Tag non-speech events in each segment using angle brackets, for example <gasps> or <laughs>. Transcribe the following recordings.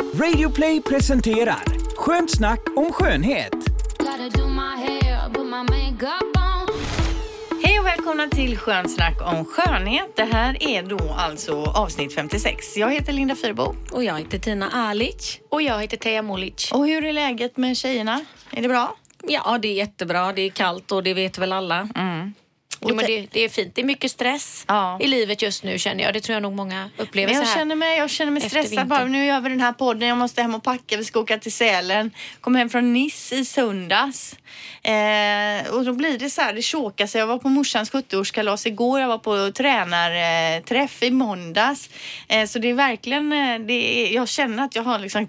Radioplay presenterar Skönt snack om skönhet. Hej och välkomna till Skönt snack om skönhet. Det här är då alltså avsnitt 56. Jag heter Linda Fyrbo. Och jag heter Tina Alic. Och jag heter Teija Molic. Och hur är läget med tjejerna? Är det bra? Ja, det är jättebra. Det är kallt och det vet väl alla. Mm. Jo, men det, det är fint. Det är mycket stress Ja. i livet just nu känner jag. Det tror jag nog många upplever Men så jag här. känner mig, jag känner mig stressad bara. Nu gör vi den här podden. Jag måste hem och packa. Vi ska åka till Sälen. Kom hem från Nice i söndags. Eh, och då blir det så här, det chokar sig. Jag var på morsans 70-årskalas igår. Jag var på tränarträff i måndags. Eh, så det är verkligen, eh, det är, jag känner att jag har liksom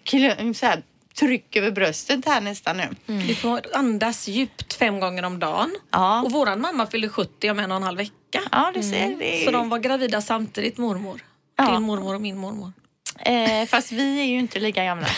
så här, tryck över bröstet här nästan nu. Du får andas djupt fem gånger om dagen. Ja. Och våran mamma fyller 70 om en och en halv vecka. Ja, du ser. Det är, Så de var gravida samtidigt, mormor. Ja. Din mormor och min mormor. eh, fast vi är ju inte lika gamla. <laughs>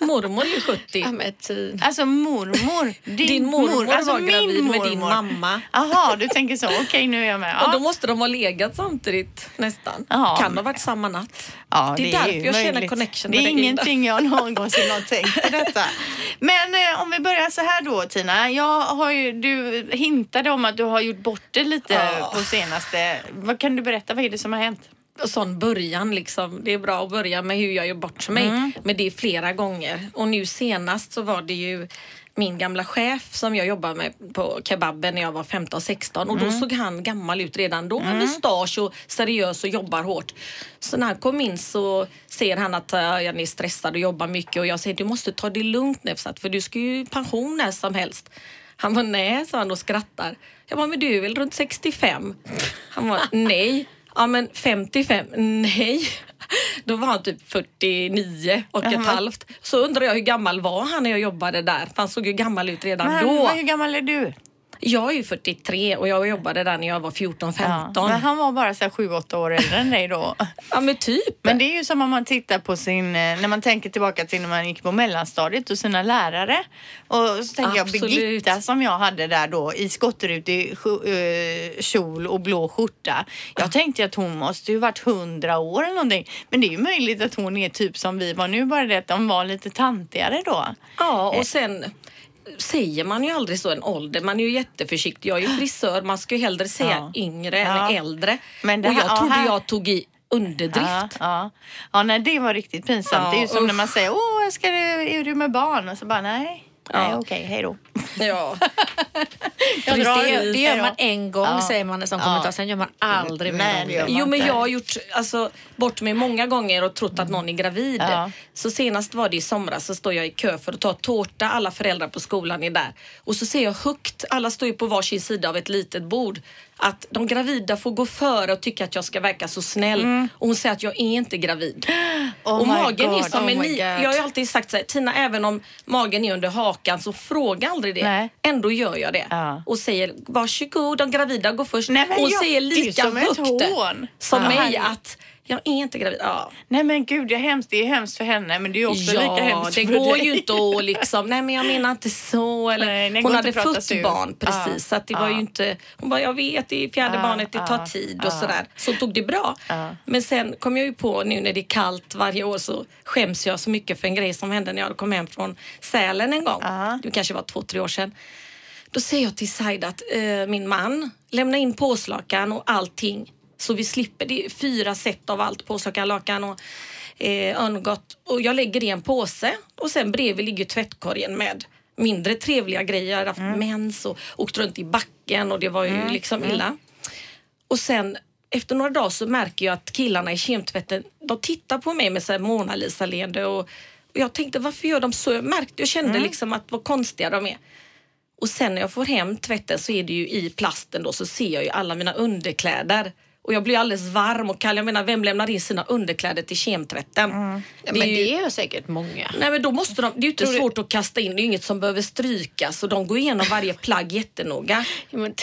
Mormor är ju 70. Ja, men ty- Alltså mormor. Din, Din mormor alltså var min gravid med din mormor. mamma. Jaha, du tänker så. Okej, nu är jag med. Ja. Och då måste de ha legat samtidigt nästan. Ja. Kan ha varit samma natt. Ja, det är därför ju jag känner möjligt. connection Det är dig, ingenting jag någonsin har tänkt på detta. Men eh, om vi börjar så här då Tina. Jag har ju, du hintade om att du har gjort bort det lite Ja. på senaste. Vad kan du berätta? Vad är det som har hänt? Sån början liksom. Det är bra att börja med hur jag gör bort mig. Mm. Men det är flera gånger. Och nu senast så var det ju min gamla chef som jag jobbade med på kebaben när jag var 15-16 och Mm. då såg han gammal ut redan då med mustasch och seriös och jobbar hårt. Så när han kom in så ser han att jag är stressad och jobbar mycket och jag säger du måste ta det lugnt Nefsat för du ska ju pension när som helst. Han var nej, sa han och skrattar. Jag bara, men du är väl runt 65? Han var nej. Ja men 55, nej. Då var han typ 49 och ett Jaha. halvt. Så undrar jag hur gammal var han när jag jobbade där? För han såg ju gammal ut redan Men, då. Hur gammal är du? Jag är ju 43 och jag jobbade där när jag var 14-15. Ja, Ja, men han var bara så här 7-8 år äldre än dig då. men typ. Men det är ju som om man tittar på sin, eh, när man tänker tillbaka till när man gick på mellanstadiet och sina lärare. Och så tänker jag Absolut. Birgitta som jag hade där då i skotterutig uh, kjol och blå skjorta. Jag tänkte att hon måste ju varit hundra år eller någonting. Men det är ju möjligt att hon är typ som vi var nu, bara det att de var lite tantigare då. Ja, och sen säger man ju aldrig så en ålder. Man är ju jätteförsiktig. Jag är ju <laughs> frisör. Man ska ju hellre säga Ja. yngre Ja. än äldre. Men det och jag här- ja, trodde här- jag tog i underdrift. Ja, ja. ja, nej det var riktigt pinsamt. Ja, det är ju som usch. när man säger, åh, ska du, är du med barn? Och så bara, nej. Nej, Ja. okej, hej då. <laughs> Ja. <laughs> Jag drar det, ut, det gör man en gång Ja. säger man som Ja. kommentar, sen gör man aldrig mer Jo men jag har gjort alltså, bort mig många gånger och trott att någon är gravid. Ja. Så senast var det i somras så står jag i kö för att ta tårta. Alla föräldrar på skolan är där. Och så ser jag högt, alla står ju på varsin sida av ett litet bord. Att de gravida får gå före och tycka att jag ska verka så snäll. Och hon säger att jag är inte gravid. <gasps> Oh och magen är God. som Oh en. Jag har ju alltid sagt så här, Tina även om magen är under hakan så fråga aldrig det. Nej. Ändå gör jag det. Ja. Och säger varsågod, de gravida går först. Nej, och jag- säger är lika som högt hån. som Ja. mig att jag är inte gravid. Ja, Nej men gud, det är hemskt. Det är hemskt för henne men det är också ja lika hemskt det för går dig. ju inte att liksom, nej men jag menar inte så. Eller, Nej, det går hon hade fött ur. barn precis så att det var ju inte, hon bara jag vet det är fjärde barnet, det tar tid och sådär. Så tog det bra. Men sen kom jag ju på nu när det är kallt varje år så skäms jag så mycket för en grej som hände när jag kom hem från Sälen en gång. Det kanske var två, tre år sedan. Då säger jag till Said att eh, min man lämnar in påslakan och allting så vi slipper. Det är fyra set av allt, påslakan, lakan och eh, örngott. Och jag lägger det i en påse och sen bredvid ligger tvättkorgen med mindre trevliga grejer. Jag har haft mens och åkt runt i backen och det var ju liksom illa. Och sen efter några dagar så märker jag att killarna i kemtvätten, de tittar på mig med så här Mona Lisa-leende och, och jag tänkte varför gör de så? Jag märkte, jag kände liksom att vad konstiga de är. Och sen när jag får hem tvätten så är det ju i plasten då så ser jag ju alla mina underkläder. Och jag blir alldeles varm och kall. Jag menar, vem lämnar in sina underkläder till kemtvätten? Ja, Det men är ju- det är säkert många. Nej men då måste de, det är ju inte Tror du- svårt att kasta in, det är inget som behöver strykas och de går igenom varje plagg jättenoga. Ja, men-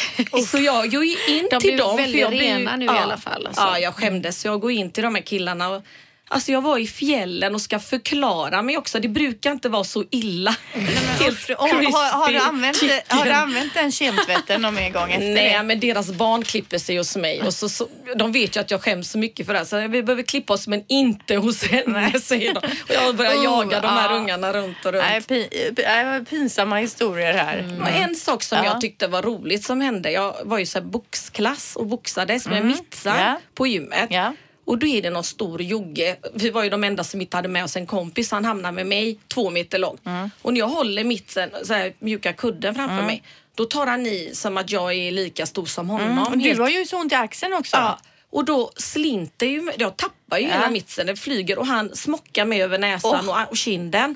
Så jag går ju in De till dem. väldigt jag blir ju- rena nu i alla fall, alltså. Ja, jag skämdes. Så jag går in till de här killarna och Alltså jag var i fjällen och ska förklara mig också. Det brukar inte vara så illa. <laughs> Helt Och, har, har, du använt, har du använt den kemtvätten någon gång efter Nej, det? men deras barn klipper sig hos mig. Och så, så, de vet ju att jag skäms så mycket för det här. Så vi behöver klippa oss men inte hos henne säger de. Och jag börjar Oh, jaga de här ja. ungarna runt och runt. Nej, pi, nej, pinsamma historier här. Och en sak som Ja. jag tyckte var roligt som hände. Jag var ju så här boxklass och boxades med Mm. Ja. på gymmet. Ja. Och då är det någon stor jogge. Vi var ju de enda som inte hade med oss en kompis. Han hamnar med mig två meter lång. Mm. Och när jag håller mittsen, så här, mjuka kudden framför mig. Då tar han i som att jag är lika stor som honom. Mm. Och du har ju så ont i axeln också. Ja. Och då slinter ju, jag tappar ju Ja. hela mittsen, den flyger och han smockar mig över näsan och, och kinden.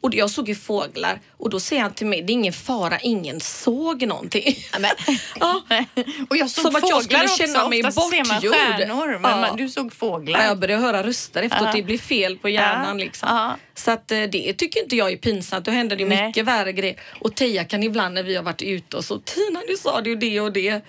Och jag såg ju fåglar och då säger han till mig, det är ingen fara, ingen såg någonting. ja. <laughs> Och jag såg Som att jag fåglar skulle känna också. mig Oftast ser man bortgjord. stjärnor, men Ja. man, du såg fåglar. Ja, jag började höra röster efteråt, Ja. det blir fel på hjärnan Ja. liksom. Ja. Så att eh, det tycker inte jag är pinsamt, då händer det Nej. mycket värre grejer. Och Teija kan ibland när vi har varit ute och så, Tina du sa det och det och det.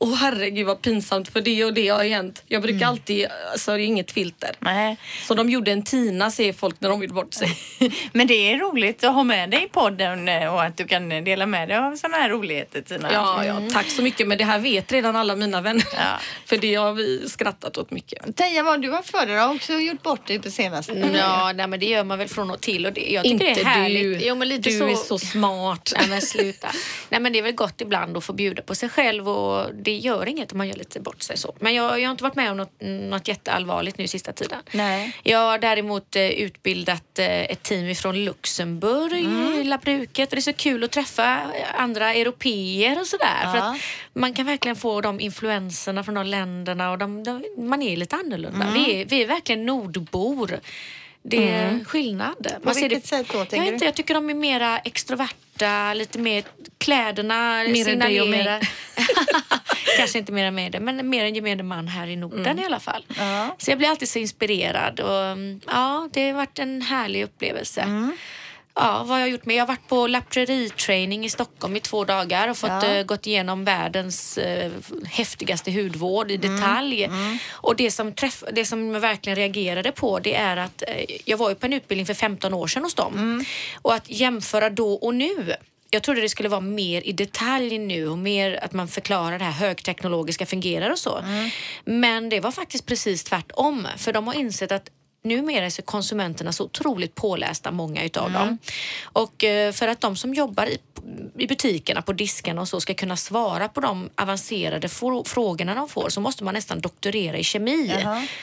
Och herregud vad pinsamt för det och det har hänt. Jag brukar Mm. alltid, alltså det är inget filter. Nej. Så de gjorde en Tina säger folk när de vill bort sig. <laughs> Men det är roligt att ha med dig i podden eh, och att du kan dela med dig av sådana här roligheter Tina. Ja, ja, tack så mycket. Men det här vet redan alla mina vänner. Ja. <laughs> För det har vi skrattat åt mycket. Teija, vad har du haft för dig? Du har också gjort bort dig på senaste. Ja, nej, men det gör man väl från och till. Och det, jag tycker Inte det är härligt. du. Jo, men lite du så... är så smart. Nej men sluta. <laughs> Nej men det är väl gott ibland att få bjuda på sig själv och det gör inget om man gör lite bort sig så. Men jag, jag har inte varit med om något, något jätteallvarligt nu sista tiden. Nej. Jag har däremot eh, utbildat eh, ett team från Luxemburg i labbruket och det är så kul att träffa andra europeer och sådär. För Ja. att man kan verkligen få de influenserna från de länderna och de, de, man är lite annorlunda. Vi, är, vi är verkligen nordbor. Det är skillnad. Man ser vilket det, sätt då, jag, inte, jag tycker de är mera extroverta, lite mer kläderna Mer än dig och signalerar. <laughs> Kanske inte mer än mig, men mer än gemene man här i Norden i alla fall. Ja. Så jag blir alltid så inspirerad och mm, ja, det har varit en härlig upplevelse. Ja, vad har jag gjort med? Jag har varit på lapreri-training i Stockholm i två dagar och fått Ja. eh, gått igenom världens eh, häftigaste hudvård i detalj. Och det som, träff, det som jag verkligen reagerade på det är att eh, jag var ju på en utbildning för 15 år sedan hos dem. Och att jämföra då och nu jag trodde det skulle vara mer i detalj nu och mer att man förklarar det här högteknologiska fungerar och så. Men det var faktiskt precis tvärtom för de har insett att Numera är så konsumenterna så otroligt pålästa, många utav dem. Och eh, för att de som jobbar i, i butikerna, på diskarna och så ska kunna svara på de avancerade frå- frågorna de får så måste man nästan doktorera i kemi.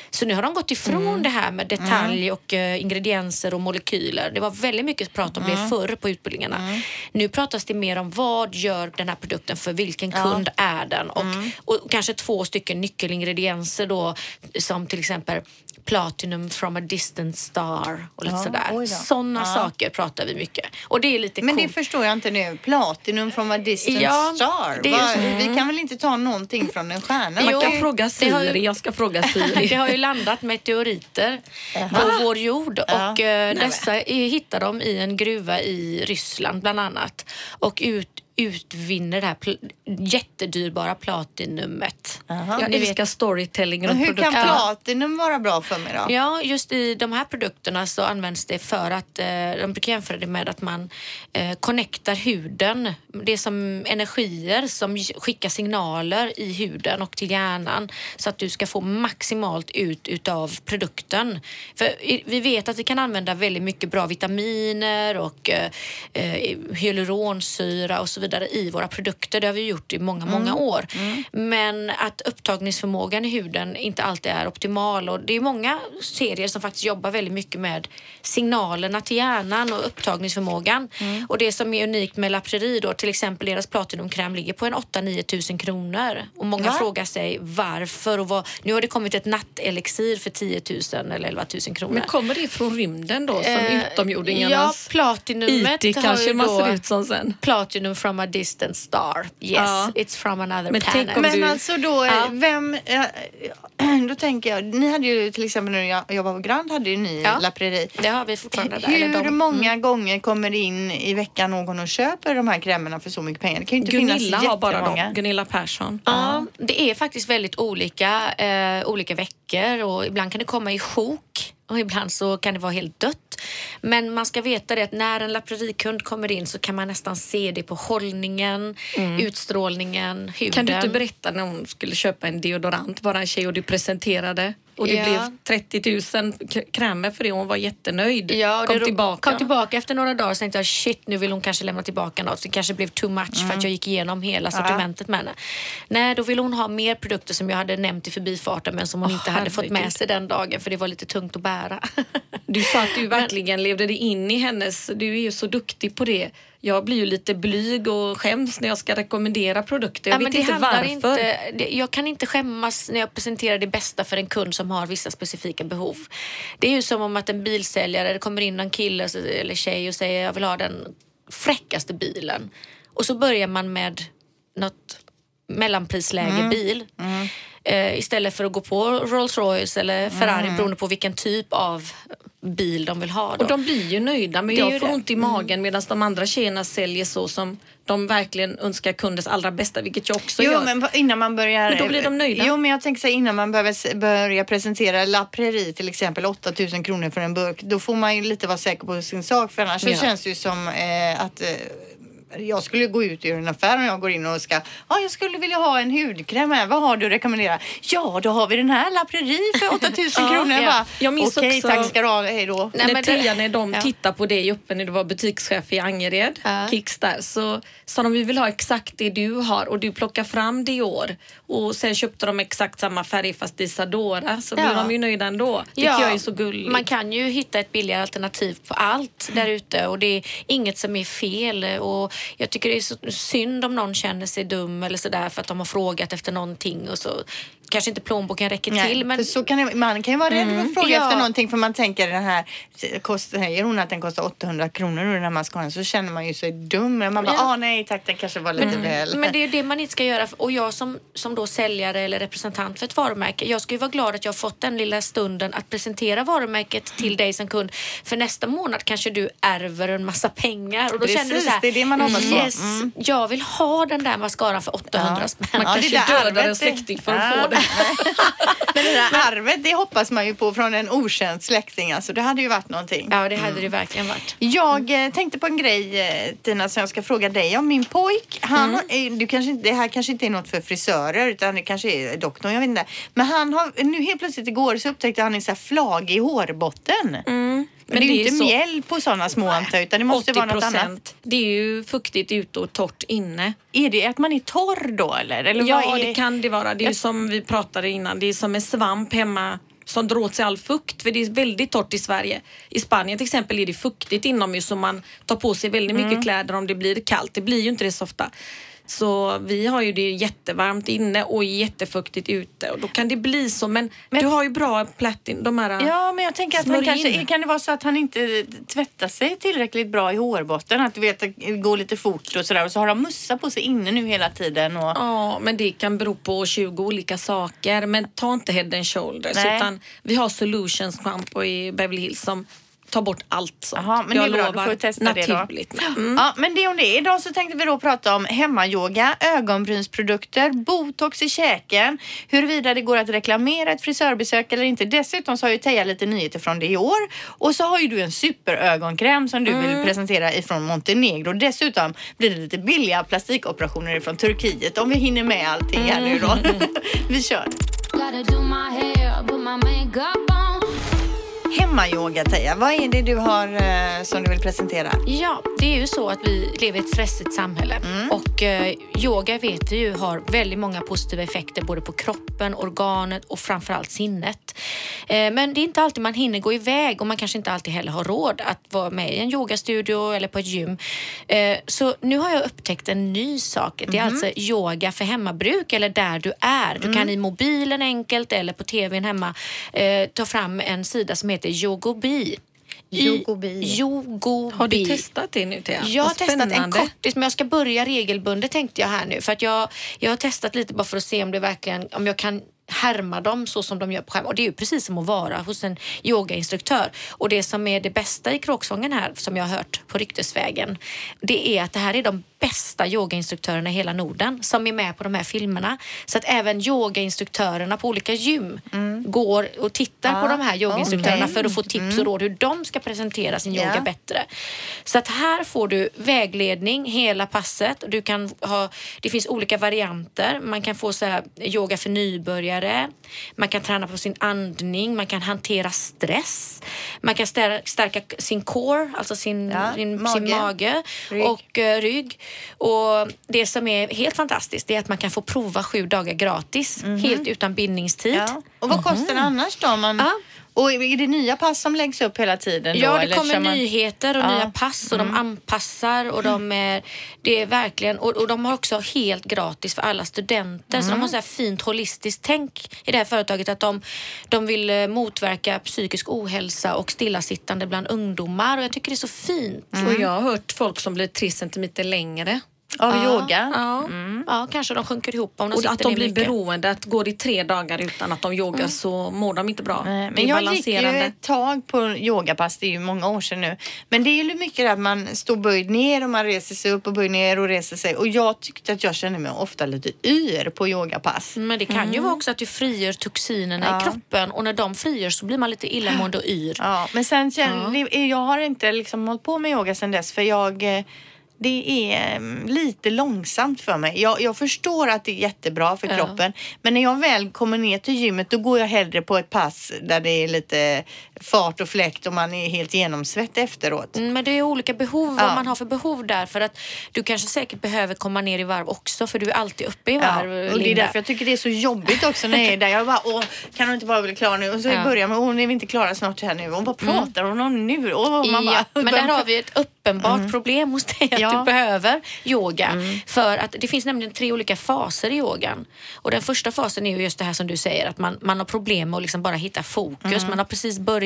Så nu har de gått ifrån det här med detalj och eh, ingredienser och molekyler. Det var väldigt mycket prat om det förr på utbildningarna. Nu pratas det mer om vad gör den här produkten för vilken kund är den? Och, och kanske två stycken nyckelingredienser då som till exempel platinum from a distant star och lite Ja, sådär. Sådana Ja. saker pratar vi mycket. Och det är lite Men det coolt. förstår jag inte nu. Platinum from a distant Ja, star. det är Va, så. Vi kan väl inte ta någonting från en stjärna? Man Jo, kan fråga det har ju- Siri, jag ska fråga <laughs> Siri. Det har ju landat meteoriter på vår jord Ja. och eh, dessa är- hittar de i en gruva i Ryssland bland annat och ut, utvinner det här pl- jättedyrbara platinumet. Jaha. Jag Ni vet- älskar storytelling runt hur kan platinum vara bra för mig då? Ja, just i de här produkterna så används det för att eh, de brukar jämföra det med att man eh, connectar huden. Det är som energier som skickar signaler i huden och till hjärnan så att du ska få maximalt ut utav produkten. För vi vet att vi kan använda väldigt mycket bra vitaminer och eh, eh, hyaluronsyra och så vidare i våra produkter. Det har vi gjort i många, många år. Men att upptagningsförmågan i huden inte alltid är optimal och det är många serier som faktiskt jobbar väldigt mycket med signalerna till hjärnan och upptagningsförmågan. Och det som är unikt med Lapseri då, till exempel deras platinumkräm ligger på en 8-9 tusen kronor. Och många Va? frågar sig varför och vad, nu har det kommit ett nattelixir för 10 000 eller 11 000 kronor. Men kommer det från rymden då, som Eh, Ja, utomjordingarnas platinumet IT kanske man ser ut som sen? Platinum from a distant star. Yes, Ja. it's from another Men tänk planet. Men du- alltså då, Ja. vem... <clears throat> Då tänker jag, ni hade ju till exempel när jag jobbade på Grand hade ju ni Ja. Lapreri. Det har vi fortfarande där. eller Hur de- många gånger kommer in i veckan någon och köper de här krämerna för så mycket pengar? Det kan ju inte Gunilla finnas har bara dem. Gunilla Persson. Ja, det är faktiskt väldigt olika, eh, olika veckor och ibland kan det komma i sjok. Och ibland så kan det vara helt dött. Men man ska veta det att när en laprerikund kommer in så kan man nästan se det på hållningen, utstrålningen, huden. Kan du inte berätta när hon skulle köpa en deodorant, bara en tjej och du presenterade och det Ja. blev 30 000 k- krämer för det och hon var jättenöjd. Ja, och Kom tillbaka. kom tillbaka efter några dagar och tänkte jag shit nu vill hon kanske lämna tillbaka något. Det kanske blev too much för att jag gick igenom hela sortimentet med henne. Nej, då ville hon ha mer produkter som jag hade nämnt i förbifarten men som hon Åh, inte hade fått med sig den dagen för det var lite tungt att bära. Du sa att du <laughs> verkligen levde dig in i hennes... Du är ju så duktig på det. Jag blir ju lite blyg och skäms när jag ska rekommendera produkter. Jag Ja, vet inte varför. Inte, det, jag kan inte skämmas när jag presenterar det bästa för en kund som har vissa specifika behov. Det är ju som om att en bilsäljare, det kommer in en kille eller tjej och säger jag vill ha den fräckaste bilen. Och så börjar man med något mellanprisläge Mm. bil. Eh, istället för att gå på Rolls Royce eller Ferrari beroende på vilken typ av bil de vill ha. Då. Mm. Och de blir ju nöjda men Det är jag får det. ont i magen medan de andra tjejerna säljer så som de verkligen önskar kundens allra bästa, vilket jag också Jo, gör. men innan man börjar... Men då blir de nöjda. Jo, men jag tänker så här, innan man behöver börja presentera La Prairie till exempel, 8000 kronor för en burk, då får man ju lite vara säker på sin sak för annars så Ja. känns det ju som eh, att eh, jag skulle gå ut ur en affär och jag går in och ska, ja jag skulle vilja ha en hudkräm här, vad har du att rekommendera? Ja, då har vi den här La Prairie för <laughs> 8000 Ja, kronor. ja. Bara, Jag minns Okej, också- tack ska du ha, hej då. Nej, när Tia, när de Ja. tittade på dig uppe när du var butikschef i Angered, Ja. Kicks där, så sa de vi vill ha exakt det du har och du plockar fram Dior. Och sen köpte de exakt samma färg fast Isadora så blev Ja. de ju nöjda ändå. Tycker jag är så gulligt. Man kan ju hitta ett billigare alternativ på allt där ute och det är inget som är fel. Och jag tycker det är så synd om någon känner sig dum eller sådär för att de har frågat efter någonting och så kanske inte plånboken räcker Nej, till. Men för så kan det, man kan ju vara rädd för att fråga Ja. efter någonting för man tänker den här, kostar, säger hon att den kostar 800 kronor och den här mascaran så känner man ju sig dum. Man bara, Ja. ah nej tack den kanske var lite väl. Men det är det man inte ska göra. Och jag som, som då säljare eller representant för ett varumärke, jag ska ju vara glad att jag har fått den lilla stunden att presentera varumärket till dig som kund. För nästa månad kanske du ärver en massa pengar. Och då Precis, känner du så här, det är det man hoppas på. yes, Mm. jag vill ha den där mascaran för 800 Ja. spänn. Man Ja, kanske dödar en släkting för att få det. <laughs> Men det där arvet det hoppas man ju på från en okänd släkting. Alltså, det hade ju varit någonting. Ja, det hade det verkligen varit. Jag eh, tänkte på en grej eh, Tina som jag ska fråga dig om. Min pojk, han, Mm. eh, du kanske, det här kanske inte är något för frisörer utan det kanske är doktorn, jag vet inte. Men han har, nu helt plötsligt igår så upptäckte han en sån här flagig hårbotten. Men, det är ju det är inte så- mjäll på sådana små antar jag, utan det måste vara något annat. Det är ju fuktigt ute och torrt inne. Är det att man är torr då eller? eller Ja, är det kan det vara. Det är ju som vi pratade innan, det är som en svamp hemma som drar åt sig all fukt. För det är väldigt torrt i Sverige. I Spanien till exempel är det fuktigt inomhus så man tar på sig väldigt Mm. mycket kläder om det blir kallt. Det blir ju inte det så ofta. Så vi har ju det jättevarmt inne och jättefuktigt ute och då kan det bli så. Men, du har ju bra platin, de här Ja, men jag tänker att Smörj kanske, kan det vara så att han inte tvättar sig tillräckligt bra i hårbotten? Att du vet, det går lite fort och sådär och så har de mussa på sig inne nu hela tiden. Och... Ja, men det kan bero på 20 olika saker. Men ta inte head and shoulders. Nej. Utan vi har Solutions shampoo i Beverly Hills som tar bort allt sånt. Jaha, men det är Jag bra, lovar, får testa det då. naturligt. Mm. Ja, men det om det. Idag så tänkte vi då prata om hemmayoga, ögonbrynsprodukter, botox i käken, huruvida det går att reklamera ett frisörbesök eller inte. Dessutom så har ju Teija lite nyheter från det i år och så har ju du en superögonkräm som du Mm. vill presentera ifrån Montenegro. Dessutom blir det lite billiga plastikoperationer ifrån Turkiet om vi hinner med allting här nu då. Mm. <laughs> vi kör. Hemmayoga Teija, vad är det du har eh, som du vill presentera? Ja, det är ju så att vi lever i ett stressigt samhälle och eh, yoga vet vi ju har väldigt många positiva effekter både på kroppen, organet och framförallt sinnet. Eh, men det är inte alltid man hinner gå iväg och man kanske inte alltid heller har råd att vara med i en yogastudio eller på ett gym. Eh, så nu har jag upptäckt en ny sak. Det är alltså yoga för hemmabruk eller där du är. Du kan i mobilen enkelt eller på tvn hemma eh, ta fram en sida som heter Yogobi. Yogobi. Yogobi. Har du testat det nu Thea? Jag har testat en kortis men jag ska börja regelbundet tänkte jag här nu för att jag, jag har testat lite bara för att se om det verkligen, om jag kan härma dem så som de gör på skärm. Och det är ju precis som att vara hos en yogainstruktör. Och det som är det bästa i kråksången här som jag har hört på ryktesvägen det är att det här är de bästa yogainstruktörerna i hela Norden som är med på de här filmerna. Så att även yogainstruktörerna på olika gym går och tittar på de här yogainstruktörerna okej. för att få tips och råd hur de ska presentera sin yoga Ja. bättre. Så att här får du vägledning hela passet. Du kan ha, det finns olika varianter. Man kan få så yoga för nybörjare. Man kan träna på sin andning. Man kan hantera stress. Man kan stär, stärka sin core, alltså sin, Ja, sin, mage. sin mage och eh, rygg. Och det som är helt fantastiskt är att man kan få prova sju dagar gratis, helt utan bindningstid. Ja. Och vad kostar det annars då? Man... Ja. Och är det nya pass som läggs upp hela tiden? Ja, då, det eller kommer man- nyheter och Ja. Mm. nya pass och de anpassar och de är, det är verkligen, och, och de har också helt gratis för alla studenter. Så de Mm. har så här fint holistiskt tänk i det här företaget att de, de vill eh, motverka psykisk ohälsa och stillasittande bland ungdomar och jag tycker det är så fint. Mm. Och jag har hört folk som blir tre centimeter längre. Av Ja, yoga? Ja, ja, kanske de sjunker ihop om de Och att de blir mycket. beroende. Att går det tre dagar utan att de yogar så mår de inte bra. Nej, Men jag gick ju ett tag på yogapass, det är ju många år sedan nu. Men det är ju mycket att man står böjd ner och man reser sig upp och böjd ner och reser sig. Och jag tyckte att jag kände mig ofta lite yr på yogapass. Men det kan ju vara också att du frigör toxinerna Ja. i kroppen och när de frigörs så blir man lite illamående och yr. Ja, men sen känner, det- jag har inte liksom hållit på med yoga sedan dess för jag eh, det är mm, lite långsamt för mig. Jag, jag förstår att det är jättebra för Ja. kroppen. Men när jag väl kommer ner till gymmet då går jag hellre på ett pass där det är lite fart och fläkt och man är helt genomsvett efteråt. Mm, Men det är olika behov, Ja. vad man har för behov där. För att du kanske säkert behöver komma ner i varv också för du är alltid uppe i Ja, varv, och det är därför jag tycker det är så jobbigt också när jag är där. Jag bara, åh, kan hon inte bara bli klar nu? Och så Ja. börjar man, åh, är vi inte klara snart här nu? Och vad pratar hon om nu? Och man bara, ja, men där har vi ett uppenbart problem hos dig att Ja. du behöver yoga. För att det finns nämligen tre olika faser i yogan. Och den första fasen är ju just det här som du säger att man, man har problem med att liksom bara hitta fokus. Man har precis börjat,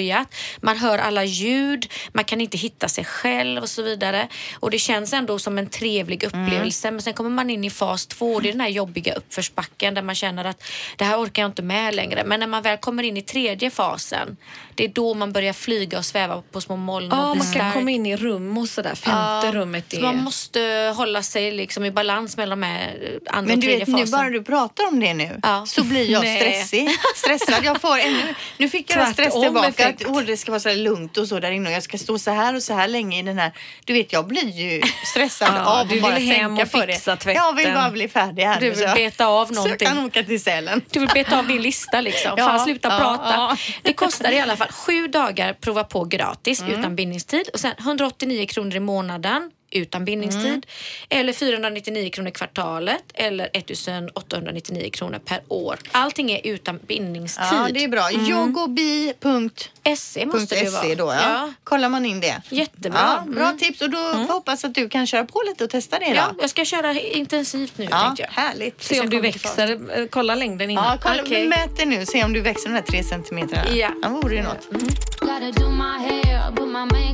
man hör alla ljud, man kan inte hitta sig själv och så vidare. Och det känns ändå som en trevlig upplevelse. Men sen kommer man in i fas två och det är den här jobbiga uppförsbacken där man känner att det här orkar jag inte med längre. Men när man väl kommer in i tredje fasen, det är då man börjar flyga och sväva på små moln Ja, man kan komma in i rum och sådär. Femte rummet Så är... man måste hålla sig liksom i balans mellan de här andra Men och du tredje vet, nu fasen. bara du pratar om det nu Ja. så blir jag <laughs> stressig. Stressad. Jag får ännu, nu fick jag en stress Tvärtom tillbaka. Att, åh, det ska vara så lugnt och så där inne och jag ska stå så här och så här länge i den här. Du vet, jag blir ju stressad <laughs> Ja, av du att bara tänka och på fixa det. tvätten. Jag vill bara bli färdig här Du vill så beta av <laughs> Så någonting. jag kan åka till Sälen. Du vill beta av din lista liksom. <laughs> Ja, Fan sluta ja, prata. ja. Det kostar i alla fall sju dagar prova på gratis utan bindningstid och sen 189 kronor i månaden utan bindningstid eller 499 kronor i kvartalet eller 1899 kronor per år. Allting är utan bindningstid. Ja, det är bra. Yogobi.se SE måste det vara. då, ja. Kollar man in det. Jättebra. Ja, bra tips och då får jag hoppas att du kan köra på lite och testa det då. Ja, jag ska köra intensivt nu Ja, tänkte jag. härligt. Se om du växer. Eh, Kolla längden Ja, innan. kolla, Okej. mät det nu. Se om du växer de här tre centimeterna. Ja. Det vore ju något.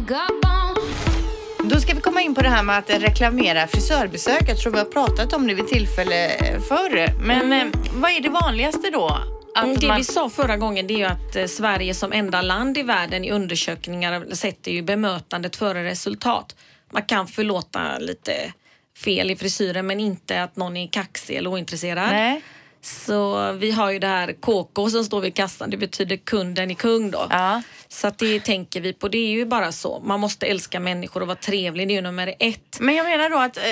Gotta Då ska vi komma in på det här med att reklamera frisörbesök. Jag tror vi har pratat om det vid tillfälle eh, förr. Men eh, vad är det vanligaste då? Att Mm, Det man... vi sa förra gången det är ju att eh, Sverige som enda land i världen i undersökningar sätter ju bemötandet före resultat. Man kan förlåta lite fel i frisyren men inte att någon är kaxig eller ointresserad. Nej. Så vi har ju det här KK som står vid kassan. Det betyder kunden är kung då. Ja. Så det tänker vi på. Det är ju bara så. Man måste älska människor och vara trevlig. Det är ju nummer ett. Men jag menar då att eh,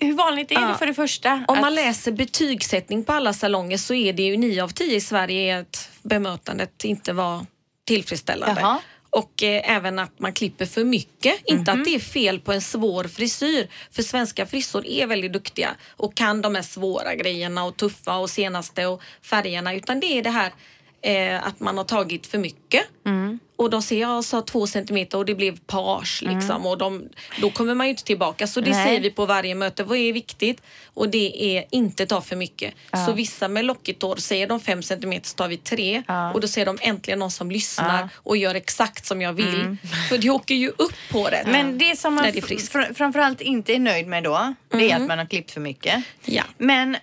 hur vanligt är det Ja. för det första? Om att... man läser betygssättning på alla salonger så är det ju 9 av 10 i Sverige att bemötandet inte var tillfredsställande. Jaha. Och eh, även att man klipper för mycket. Inte att det är fel på en svår frisyr. För svenska frisor är väldigt duktiga och kan de här svåra grejerna och tuffa och senaste och färgerna. Utan det är det här eh, att man har tagit för mycket. Och de ser jag sa två centimeter och det blev page liksom. Och de, då kommer man ju inte tillbaka. Så det Nej. säger vi på varje möte. Vad är viktigt? Och det är inte ta för mycket. Så vissa med lockigt hår säger de fem centimeter så tar vi tre. Ja. Och då ser de äntligen någon som lyssnar Ja. Mm. och gör exakt som jag vill. För det åker ju upp på det. Men det som man det framförallt inte är nöjd med då, det är att man har klippt för mycket. Ja. Men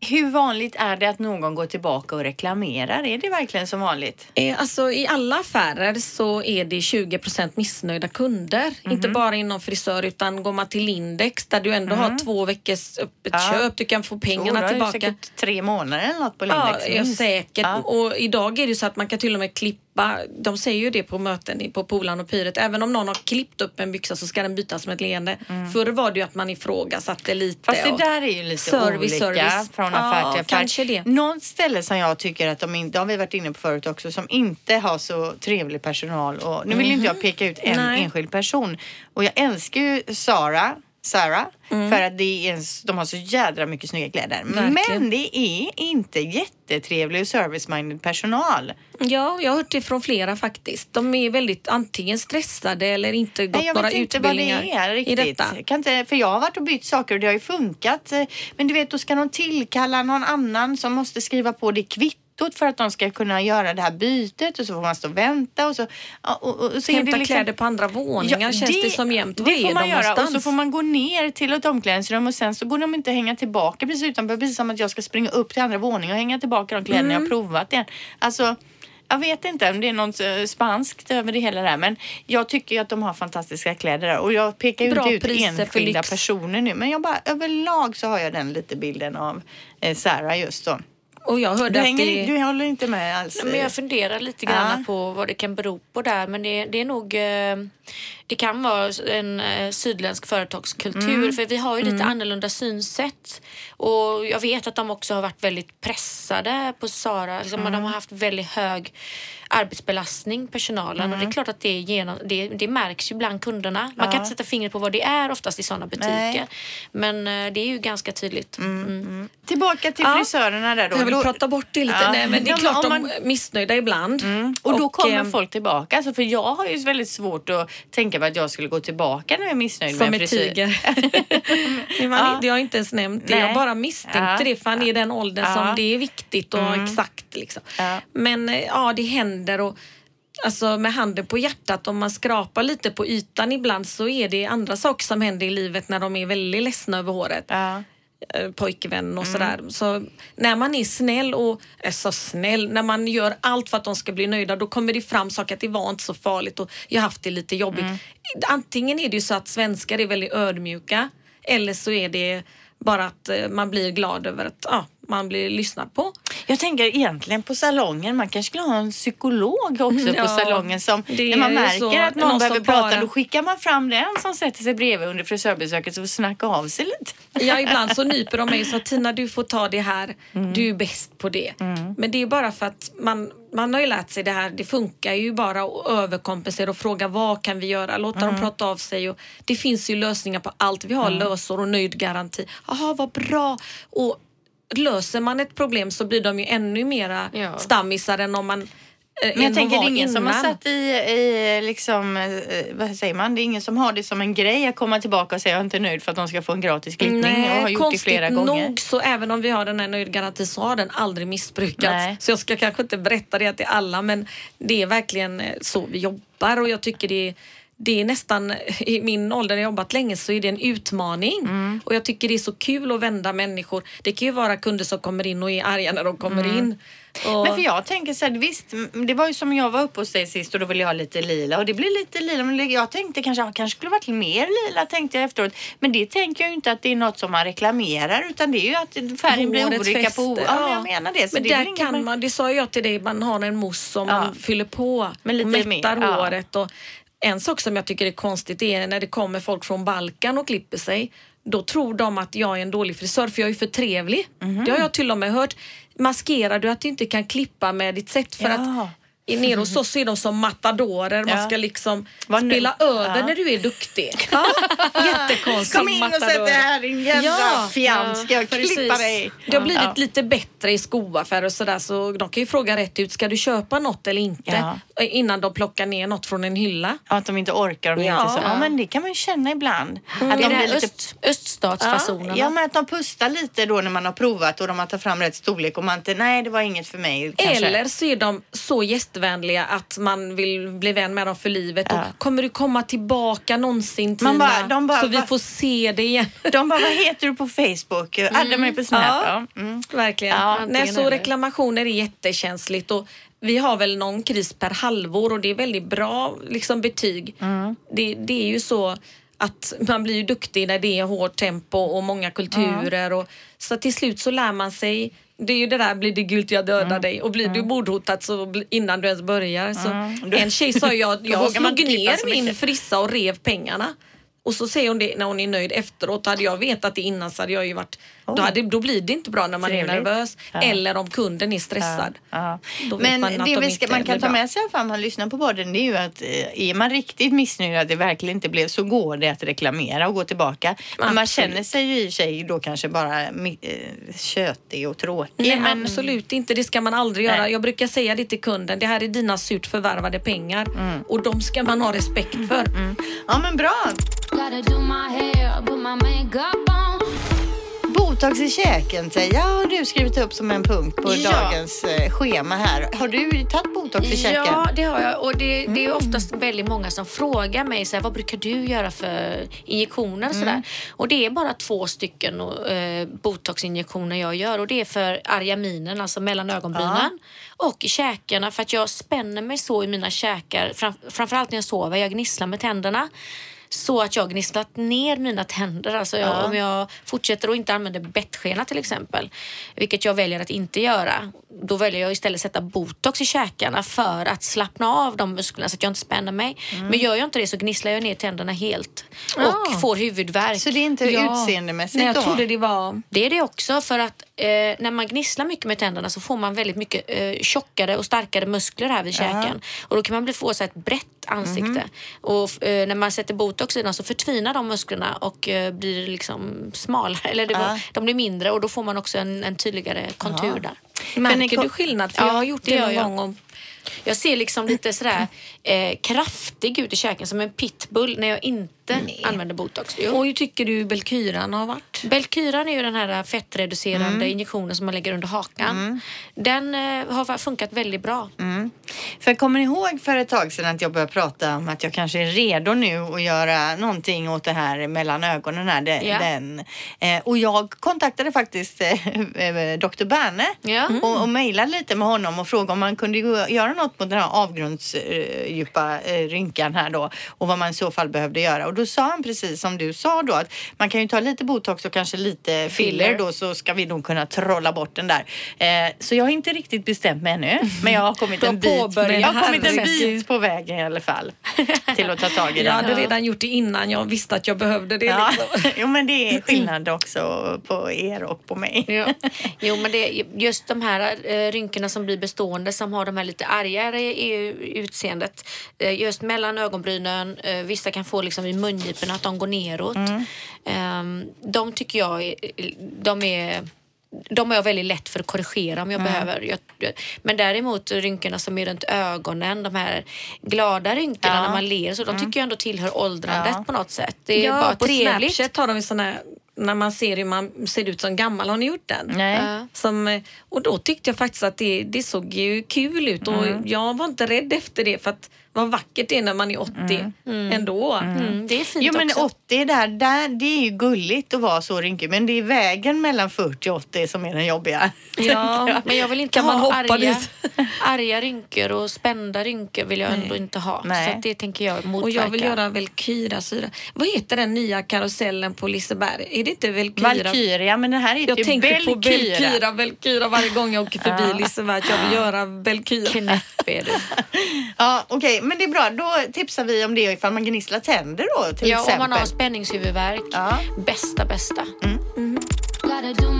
hur vanligt är det att någon går tillbaka och reklamerar? Är det verkligen så vanligt? Eh, Alltså i alla affärer så är det 20% missnöjda kunder. Mhm. Inte bara inom frisör utan går man till Lindex där du ändå har två veckors öppet Mhm. Ja. köp. Du kan få pengarna är det tillbaka. säkert tre månader eller något på Ja, Lindex. ja, minst. säkert. Ja. Och idag är det så att man kan till och med klippa. De säger ju det på möten på Polan och Pyret. Även om någon har klippt upp en byxa så ska den bytas med ett leende. Förr var det ju att man ifrågasatte lite. Mm. Fast det där är ju lite Service, olika service. från Ja, affär till affär. kanske det. Något ställe som jag tycker att de inte, har vi varit inne på förut också, som inte har så trevlig personal och nu vill inte jag peka ut en Nej. enskild person och jag älskar ju Sara Sarah, för att det är de har så jädra mycket snygga kläder. Verkligen. Men det är inte jättetrevlig och service-minded personal. Ja, jag har hört det från flera faktiskt. De är väldigt antingen stressade eller inte gått Nej, jag några vet inte vad utbildningar det är riktigt. detta. Jag Kan inte, för jag har varit och bytt saker och det har ju funkat. Men du vet, då ska de tillkalla någon annan som måste skriva på det kvittot för att de ska kunna göra det här bytet och så får man stå och vänta och så... ja, Och, och, och så Hämta det liksom, kläder på andra våningar känns det, som jämt. Det får man göra och någonstans? så får man gå ner till ett omklädningsrum och sen så går de inte att hänga tillbaka precis utanför. Precis som att jag ska springa upp till andra våningen och hänga tillbaka de kläderna Mm. jag provat igen. Alltså, jag vet inte om det är något eh, spanskt över det hela där men jag tycker att de har fantastiska kläder där och jag pekar ju Bra inte ut enskilda personer nu men jag bara överlag så har jag den lite bilden av eh, Sarah just då. Och jag hörde Du, att hänger, det... du håller inte med alls? Men eh, jag funderar lite grann Ja. på vad det kan bero på där. Men det, det är nog... Det kan vara en eh, sydländsk företagskultur. Mm. För vi har ju lite annorlunda synsätt. Och jag vet att de också har varit väldigt pressade på Sara. Liksom, Mm. De har haft väldigt hög arbetsbelastning, personalen. Och det Mm. är klart att det, är genom, det, det märks ju bland kunderna. Man kan inte sätta fingret på vad det är oftast i sådana butiker. Nej. Men eh, det är ju ganska tydligt. Mm. Tillbaka till Ja. frisörerna där då. Jag vill Då- prata bort det lite. Ja. Nej, men det är Ja, klart om de man- är missnöjda ibland. Och då kommer eh, folk tillbaka. Alltså, för jag har ju väldigt svårt att tänka mig att jag skulle gå tillbaka när jag är missnöjd Som med en ett frisyr. tiger. <laughs> Nej, man, Ja. Det har jag inte ens nämnt det. Nej. Jag bara misstänkte Ja. det för han är i den åldern Ja. Mm. som det är viktigt och exakt. Liksom. Ja. Men eh, ja, det händer och alltså med handen på hjärtat om man skrapar lite på ytan ibland så är det andra saker som händer i livet när de är väldigt ledsna över håret. Ja. Eh, pojkvän Mm. och sådär. Så när man är snäll och är så snäll, när man gör allt för att de ska bli nöjda, då kommer det fram saker att det var inte så farligt och jag har haft det lite jobbigt. Mm. Antingen är det ju så att svenskar är väldigt ödmjuka eller så är det bara att eh, man blir glad över att ja, man blir lyssnad på. Jag tänker egentligen på salongen. Man kanske skulle ha en psykolog också på Ja, salongen. Som, när man är märker att någon, Någon behöver prata bara- då skickar man fram den som sätter sig bredvid under frisörbesöket och snackar av sig lite. Ja, ibland så <laughs> nyper de mig och sa Tina du får ta det här, du är bäst på det. Men det är bara för att man, man har ju lärt sig det här, det funkar ju bara att överkompensera och fråga vad kan vi göra, låta dem prata av sig. Och det finns ju lösningar på allt, vi har lösor och nöjdgaranti. Jaha, vad bra! Och löser man ett problem så blir de ju ännu mera Ja. stammisar än om man eh, Men jag tänker det är ingen som har innan. satt i, i liksom, eh, vad säger man, det är ingen som har det som en grej att komma tillbaka och säga jag är inte nöjd för att de ska få en gratis klippning och har gjort det konstigt flera gånger. nog så även om vi har den här nöjdgarantin så har den aldrig missbrukats. Nej. Så jag ska kanske inte berätta det till alla men det är verkligen eh, så vi jobbar och jag tycker det är det är nästan, i min ålder, jag har jobbat länge, så är det en utmaning. Mm. Och jag tycker det är så kul att vända människor. Det kan ju vara kunder som kommer in och är arga när de kommer in. Och, Mm. Men för jag tänker så här, visst, det var ju som jag var uppe hos dig sist och då ville jag ha lite lila och det blir lite lila men jag tänkte kanske, ja, kanske skulle varit mer lila tänkte jag efteråt. Men det tänker jag ju inte att det är något som man reklamerar utan det är ju att färgen blir olika på Ja, men jag menar det. Så men det där kan man, det sa jag till dig, man har en mousse som Ja. man fyller på Men lite och mättar mer, ja. håret. Och en sak som jag tycker är konstigt är när det kommer folk från Balkan och klipper sig. Då tror de att jag är en dålig frisör för jag är för trevlig. Mhm. Det har jag till och med hört. Maskerar du att du inte kan klippa med ditt sätt för Ja. att nere hos oss är de som matadorer. Man Ja. ska liksom nu- spela över Ja. när du är duktig. <laughs> Jättekonstigt. Kom in och sätt det här din jävla Ja, fjant. Ska jag Precis. klippa dig? Det har blivit Ja. lite bättre i skoaffärer och sådär så de kan ju fråga rätt ut, ska du köpa något eller inte? Ja. Innan de plockar ner något från en hylla. Ja, att de inte orkar och de Ja. inte så. Ja, men det kan man ju känna ibland. Att Det är de det här lite öst, öststatsfasonerna. Ja, men att de pustar lite då när man har provat och de har tagit fram rätt storlek och man inte, nej det var inget för mig. Kanske. Eller så är de så festvänliga, att man vill bli vän med dem för livet. Och kommer du komma tillbaka någonsin Tina? Man bara- de bara- så vi får se det igen. <laughs> De bara, vad heter du på Facebook? Adda mig på Snap. Ja. Ja. Mm. Verkligen. Ja, Nej, så reklamationer är jättekänsligt. Och vi har väl någon kris per halvår och det är väldigt bra liksom, betyg. Mm. Det, det är ju så att man blir ju duktig när det är hårt tempo och många kulturer. Och, så till slut så lär man sig det är ju det där, blir det gult jag dödar Mm. dig och blir du mordhotad så innan du ens börjar. Så En tjej sa jag <laughs> man slog ner min frissa och rev pengarna. Och så säger hon det när hon är nöjd efteråt. Hade jag vetat det innan så hade jag ju varit... Då, hade, då blir det inte bra när man Trevligt. är nervös Ja. eller om kunden är stressad. Ja. Men man det de vi ska, man kan ta med sig i om man lyssnar på podden det är ju att eh, är man riktigt missnöjd att det verkligen inte blev så går det att reklamera och gå tillbaka. Men man känner sig ju i sig då kanske bara eh, tjötig och tråkig. Nej, men, absolut inte. Det ska man aldrig göra. Nej. Jag brukar säga det till kunden. Det här är dina surt förvärvade pengar Mm. och de ska man ha respekt för. Ja men bra. Botox i käken Teija har du skrivit upp som en punkt på Ja. dagens eh, schema här. Har du tagit botox i käken? Ja, det har jag. Och det, det är Mm. oftast väldigt många som frågar mig så här, vad brukar du göra för injektioner och Mm. sådär. Och det är bara två stycken eh, botoxinjektioner jag gör och det är för argaminen, alltså mellan ögonbrynen och i käkarna för att jag spänner mig så i mina käkar, fram, framförallt när jag sover, jag gnisslar med tänderna. Så att jag gnisslat ner mina tänder. Alltså jag, Om jag fortsätter att inte använda bettskena till exempel, vilket jag väljer att inte göra, då väljer jag istället sätta botox i käkarna för att slappna av de musklerna så att jag inte spänner mig. Men gör jag inte det så gnisslar jag ner tänderna helt och Ah. får huvudvärk. Så det är inte utseendemässigt Nej, jag då? trodde det var... Det är det också för att eh, när man gnisslar mycket med tänderna så får man väldigt mycket eh, tjockare och starkare muskler här vid käken. Och då kan man bli, få så ett brett ansikte. Mhm. Och eh, när man sätter botox i den så förtvinar de musklerna och eh, blir liksom smalare. <laughs> Eller det, Ja. de blir mindre och då får man också en, en tydligare kontur där. Märker du skillnad? För Ja, jag har gjort det det, någon jag. gång. Jag ser liksom lite sådär eh, kraftig ut i käken som en pitbull när jag inte använder botox. Jo. Och hur tycker du Belkyran har varit? Belkyran är ju den här fettreducerande Mm. injektionen som man lägger under hakan. Den eh, har funkat väldigt bra. Mm. För jag kommer ihåg för ett tag sedan att jag började prata om att jag kanske är redo nu att göra någonting åt det här mellan ögonen här. Den, Ja. den. Eh, och jag kontaktade faktiskt eh, eh, Dr. Berne och, och mejlade lite med honom och frågade om man kunde göra något mot den här avgrundsdjupa eh, rynkan här då och vad man i så fall behövde göra. Och då sa han precis som du sa då att man kan ju ta lite botox och kanske lite filler Filler. då så ska vi nog kunna trolla bort den där. Eh, så jag har inte riktigt bestämt mig ännu men jag har <laughs> kommit en bit, jag har kommit en bit på vägen i alla fall till att ta tag i Jag den. hade redan gjort det innan jag visste att jag behövde det. Ja. Liksom. <laughs> jo men det är <laughs> skillnad också på er och på mig. Ja. Jo, men det, just de här eh, rynkorna som blir bestående som har de här lite argare utseendet. Eh, just mellan ögonbrynen, eh, vissa kan få liksom i mungiporna att de går neråt. Ehm, de tycker jag de är de är jag väldigt lätt för att korrigera om jag behöver. Jag, jag, men däremot rynkorna som är runt ögonen, de här glada rynkorna Ja. när man ler, så de tycker jag ändå tillhör åldrandet Ja. på något sätt. Det är ja, bara på trevligt. Snapchat har de ju såna här, när man ser hur man ser ut som gammal. Har ni gjort den? Nej. Som, och då tyckte jag faktiskt att det, det såg ju kul ut och Mm. jag var inte rädd efter det för att vad vackert det är när man är 80 ändå. Mm, det är fint Jo men också. 80 där, där, det är ju gulligt att vara så rynkig men det är vägen mellan 40 och 80 som är den jobbiga. Ja, <laughs> Men jag vill inte Kan man ha hoppa arga, dit? <laughs> arga rynkor och spända rynkor vill jag ändå inte ha. Nej. Så att det tänker jag motverka. Och jag vill göra Velkyra-syra. Vad heter den nya karusellen på Liseberg? Är det inte Velkyra? Valkyria, men det här heter Jag ju tänker på Belkyra. Velkyra, Velkyra varje gång jag åker förbi Liseberg. att Jag vill göra Velkyra. Knäpp är du. <laughs> Ja, okej, men det är bra. Då tipsar vi om det ifall man gnisslar tänder då till Ja, om exempel. man har spänningshuvudvärk. Ja. Bästa, bästa. Gotta do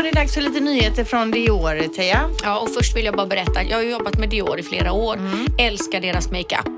är det dags för lite nyheter från Dior, Teija. Ja, och först vill jag bara berätta. Jag har jobbat med Dior i flera år. Mm. Älskar deras makeup.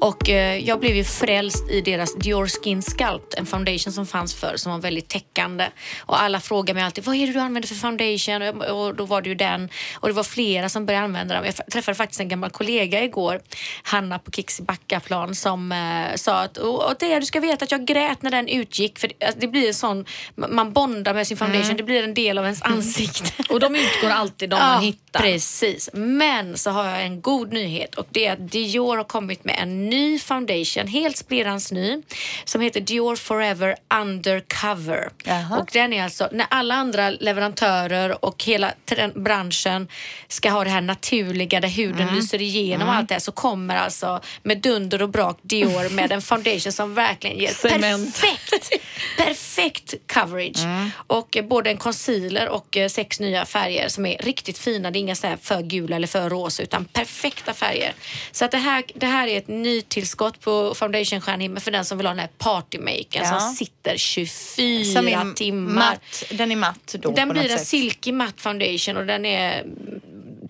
Och eh, jag blev ju frälst i deras Dior Skin Sculpt, en foundation som fanns förr som var väldigt täckande. Och alla frågar mig alltid, vad är det du använder för foundation? Och, och då var det ju den. Och det var flera som började använda dem. Jag träffade faktiskt en gammal kollega igår, Hanna på Kicks i Backaplan, som eh, sa att och, det, du ska veta att jag grät när den utgick. För det, alltså, det blir en sån, man bondar med sin foundation, Mm. det blir en del av ens ansikte. <laughs> Och de utgår alltid de man hittar. Precis. Men så har jag en god nyhet och det är att Dior har kommit med en ny foundation, helt splirrans ny, som heter Dior Forever Undercover. Jaha. Och den är alltså, när alla andra leverantörer och hela branschen ska ha det här naturliga där huden Mm. lyser igenom allt det här så kommer alltså med dunder och brak Dior med en foundation som verkligen ger <laughs> Cement. perfekt, perfekt coverage. Mm. Och eh, både en concealer och eh, sex nya färger som är riktigt fina. Det är inga så här för gula eller för rosa utan perfekta färger. Så att det, här, det här är ett nytillskott på foundationstjärnhimmel för den som vill ha den här partymakern Ja. som sitter 24 Som är timmar. matt. Den är matt då Den blir en silky matte foundation och den är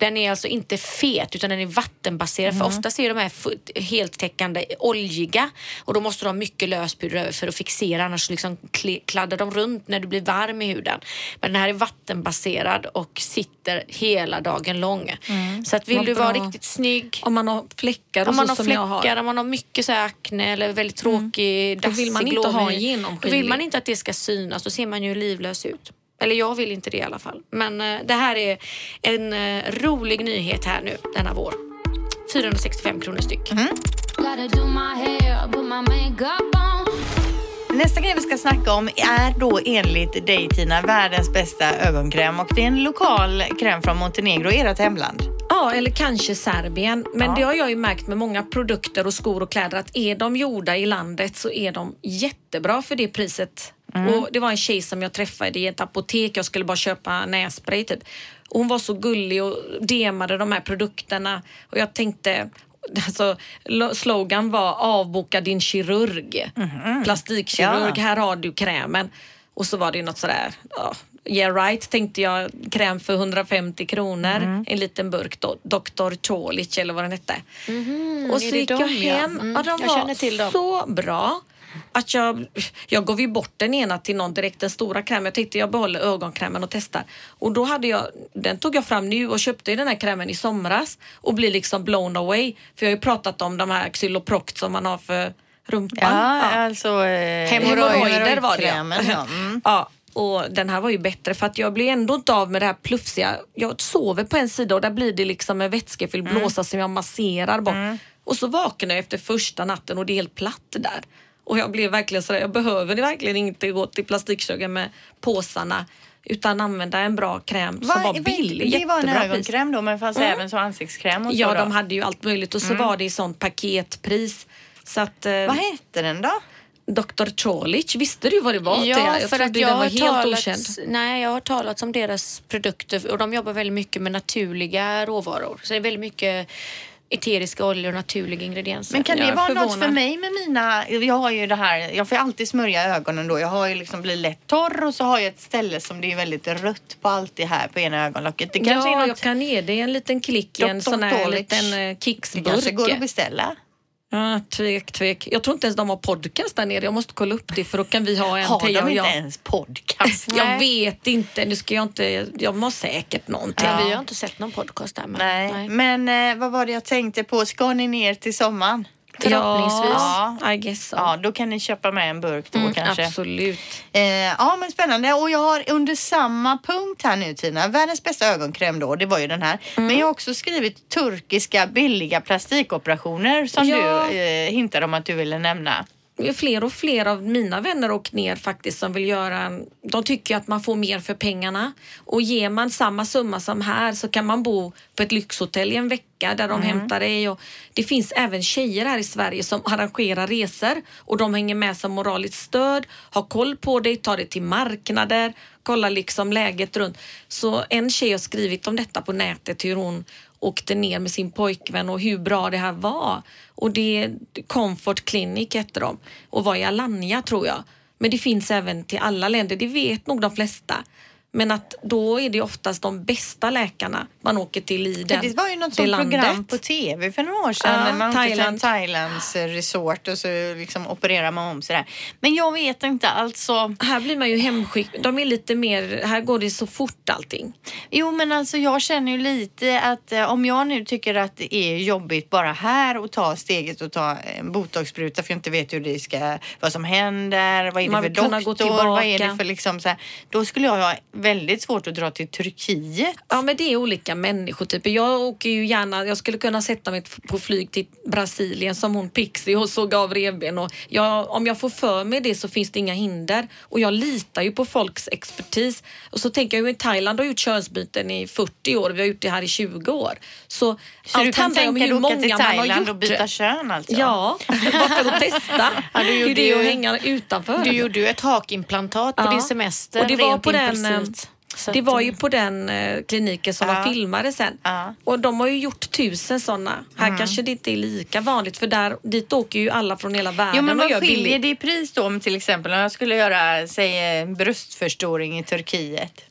den är alltså inte fet utan den är vattenbaserad. Mhm. För oftast är de här heltäckande oljiga och då måste du ha mycket löspuder över för att fixera annars liksom kladdar de runt när du blir varm i huden. Men den här är vattenbaserad och sitter hela dagen lång. Så att vill du vara bra. riktigt snygg Om man har fläckar och om man har fläckar, har. om man har mycket så här akne eller väldigt tråkig, Då vill man dassig inte ha en glowhy, Då genomskinlig. vill man inte att det ska synas, då ser man ju livlös ut. Eller jag vill inte det i alla fall. Men eh, det här är en eh, rolig nyhet här nu denna vår. 465 kronor styck. On. Nästa grej vi ska snacka om är då enligt dig Tina världens bästa ögonkräm och det är en lokal kräm från Montenegro, ert hemland. Ja, eller kanske Serbien. Men Ja. det har jag ju märkt med många produkter och skor och kläder att är de gjorda i landet så är de jättebra för det priset. Mm. Och Det var en tjej som jag träffade i ett apotek. Jag skulle bara köpa nässpray typ. Och hon var så gullig och demade de här produkterna och jag tänkte <laughs> Alltså, lo- slogan var avboka din kirurg. Plastikkirurg, Mhm. Ja. här har du krämen. Och så var det något sådär, ja, yeah right tänkte jag, kräm för 150 kronor, Mhm. en liten burk, då, Dr. Tolic eller vad den hette. och så gick jag dem, ja? hem, Mm, ja, de jag var känner till dem. så bra. Att jag, jag gav ju bort den ena till någon direkt, den stora krämen. Jag tänkte jag behåller ögonkrämen och testar. Och då hade jag, den tog jag fram nu och köpte den här krämen i somras och blir liksom blown away. För jag har ju pratat om de här Xyloproct som man har för rumpan. Ja, Ja. alltså eh, Hemorrojder var det ja. <laughs> Mm. ja. Och den här var ju bättre för att jag blir ändå inte av med det här plufsiga. Jag sover på en sida och där blir det liksom en vätskefylld Mm. blåsa som jag masserar bort. Och så vaknar jag efter första natten och det är helt platt där. Och jag blev verkligen sådär, jag behöver verkligen inte gå till plastikkirurgen med påsarna utan använda en bra kräm som var billig. Det var en ögonkräm då men fanns Mm. även så ansiktskräm och så Ja, då. de hade ju allt möjligt och så var det i sånt paketpris. Så att, eh, Vad hette den då? Dr. Cholic, visste du vad det var? Ja, jag för att den jag var har helt talat, okänd. Nej, jag har talat om deras produkter och de jobbar väldigt mycket med naturliga råvaror. Så det är väldigt mycket eteriska oljor och naturliga ingredienser. Men kan Jag det vara något för mig med mina... Jag har ju det här, jag får ju alltid smörja ögonen då. Jag har ju liksom blivit lätt torr och så har jag ett ställe som det är väldigt rött på allt det här på ena ögonlocket. Det kanske ja, är jag något... kan ge dig en liten klick i en sån här liten eh, Det Kixburk. kanske går att beställa. Ja, tvek, tvek. Jag tror inte ens de har podcast där nere. Jag måste kolla upp det för då kan vi ha en Har Teija de och inte jag. ens podcast? Jag Nej. vet inte. Nu ska jag inte. Jag har säkert någonting. Men Vi har inte sett någon podcast där. Men, Nej. Men eh, vad var det jag tänkte på? Ska ni ner till sommaren? Förhoppningsvis. Ja, I guess so. Ja, då kan ni köpa med en burk då kanske. Mm, Absolut. Eh, ja, men spännande. Och jag har under samma punkt här nu Tina, världens bästa ögonkräm då, det var ju den här. Mm. Men jag har också skrivit turkiska billiga plastikoperationer som Ja. du eh, hintade om att du ville nämna. Fler och fler av mina vänner och ner faktiskt som vill göra en, De tycker att man får mer för pengarna. Och ger man samma summa som här så kan man bo på ett lyxhotell i en vecka där de hämtar dig. Och det finns även tjejer här i Sverige som arrangerar resor och de hänger med som moraliskt stöd, har koll på dig, tar dig till marknader, kollar liksom läget runt. Så en tjej har skrivit om detta på nätet hur hon åkte ner med sin pojkvän och hur bra det här var. Och det Comfort Clinic hette de och var i Alanya tror jag. Men det finns även till alla länder, det vet nog de flesta. Men att då är det oftast de bästa läkarna man åker till i den, det var ju något sånt landet. program på tv för några år sedan. När man åkte Thailand. Thailands eh, resort och så liksom opererar man om sådär. Men jag vet inte, alltså. Här blir man ju hemskickad. De är lite mer, här går det så fort allting. Jo men alltså jag känner ju lite att eh, om jag nu tycker att det är jobbigt bara här och ta steget och ta en botoxspruta för jag inte vet hur det ska, vad som händer, vad är det Man för doktor, vad är det för liksom så här, då skulle jag ha väldigt svårt att dra till Turkiet. Ja men det är olika. Olika människotyper. Jag åker ju gärna, jag skulle kunna sätta mig på flyg till Brasilien som hon Pixie och såg av revben. Och jag, om jag får för mig det så finns det inga hinder. Och jag litar ju på folks expertis. Och så tänker jag ju i Thailand har gjort könsbyten i 40 år, vi har gjort det här i 20 år. Så, Så allt handlar om hur många till man har gjort och byta kön alltså? Ja, bara för att testa <laughs> Ja, du hur det är att hänga utanför. Du gjorde ju ett hakimplantat på Ja. din semester. Och det var på den, impulsivt. Så det var ju på den eh, kliniken som Ja. man filmade sen. Ja. Och de har ju gjort tusen sådana. Här kanske det inte är lika vanligt för där, dit åker ju alla från hela världen Jo men och gör vad skiljer billigt. det i pris då om till exempel om jag skulle göra säg bröstförstoring i Turkiet?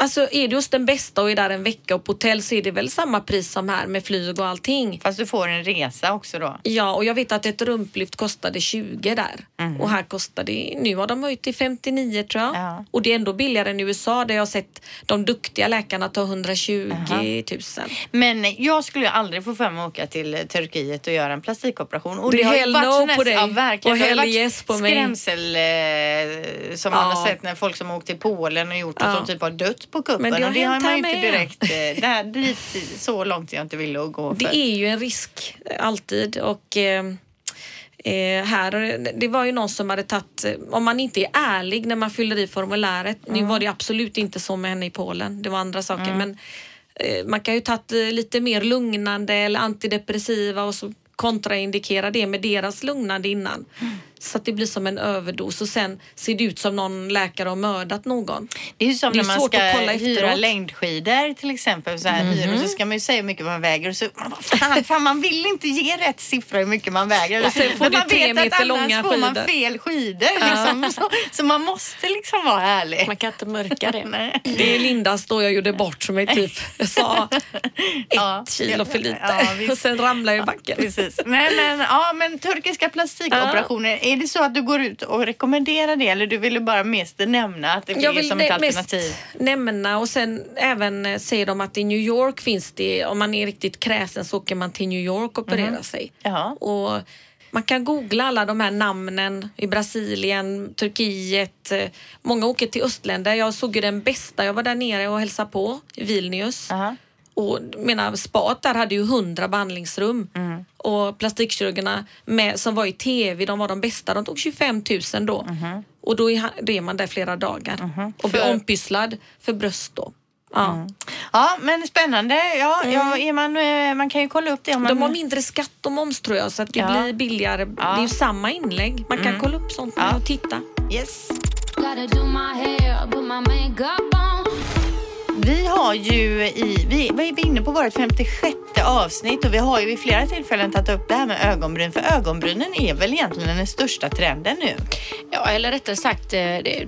Alltså är du hos den bästa och är där en vecka och på hotell så är det väl samma pris som här med flyg och allting. Fast du får en resa också då. Ja, och jag vet att ett rumplyft kostade 20 där. Och här kostar det, nu har de höjt till 59 tror jag. Ja. Och det är ändå billigare än i USA där jag har sett de duktiga läkarna ta 120 000. Men jag skulle ju aldrig få för mig att åka till Turkiet och göra en plastikoperation. Och Det är har ju varit no på dig Ja, verkligen. och Det hell yes på mig. skrämsel eh, som man Ja. har sett när folk som har åkt till Polen och gjort och Ja. som typ har dött på kuppen. Men det har och det har man inte direkt, eh, där, dit, så långt jag inte ville gå för. Det är ju en risk eh, alltid och eh, eh, här, det var ju någon som hade tagit, om man inte är ärlig när man fyller i formuläret, nu var det absolut inte så med henne i Polen, det var andra saker, men eh, man kan ju tagit lite mer lugnande eller antidepressiva och så kontraindikera det med deras lugnande innan. Så att det blir som en överdos och sen ser det ut som någon läkare har mördat någon. Det är ju som Det är när man ska hyra efteråt. Mhm. längdskidor till exempel. Så här, hyra, och så ska man ju säga hur mycket man väger och så fan, fan man vill inte ge rätt siffra hur mycket man väger. Och sen får Men du man vet att långa annars får man skidor. fel skidor. Liksom. Så, så man måste liksom vara ärlig. Man kan inte mörka det. <laughs> Nej. Det är Lindas då jag gjorde bort mig typ. Jag sa <laughs> ett Ja. kilo för lite Ja, och sen ramlade jag i backen. Precis. Nej, men, ja, men turkiska plastikoperationer, är det så att du går ut och rekommenderar det eller du ville bara mest nämna att det Jag vill som ett alternativ? mest nämna och sen även eh, säger de att i New York finns det, om man är riktigt kräsen så åker man till New York och opererar sig. Jaha. Och man kan googla alla de här namnen i Brasilien, Turkiet. eh, Många åker till östländer. Jag såg ju den bästa, jag var där nere och hälsade på i Vilnius. Aha. Och menar, spat där hade ju 100 behandlingsrum. Mm. Och plastikkirurgerna med, som var i tv, de var de bästa. De tog 25 000 då. Och då är, han- då är man där flera dagar. Och blir För- ompysslad för bröst då. Ja. Ja, men spännande. Ja, ja, är man, eh, man kan ju kolla upp det om man... De har mindre skatt och moms tror jag så att det Ja. blir billigare. Det är ju samma inlägg. Man kan kolla upp sånt Ja. och titta. Yes. Vi har ju i, vi, vi är inne på vårt 56 avsnitt och vi har ju vid flera tillfällen tagit upp det här med ögonbryn. För ögonbrynen är väl egentligen den största trenden nu. Ja, eller rättare sagt, eh, det,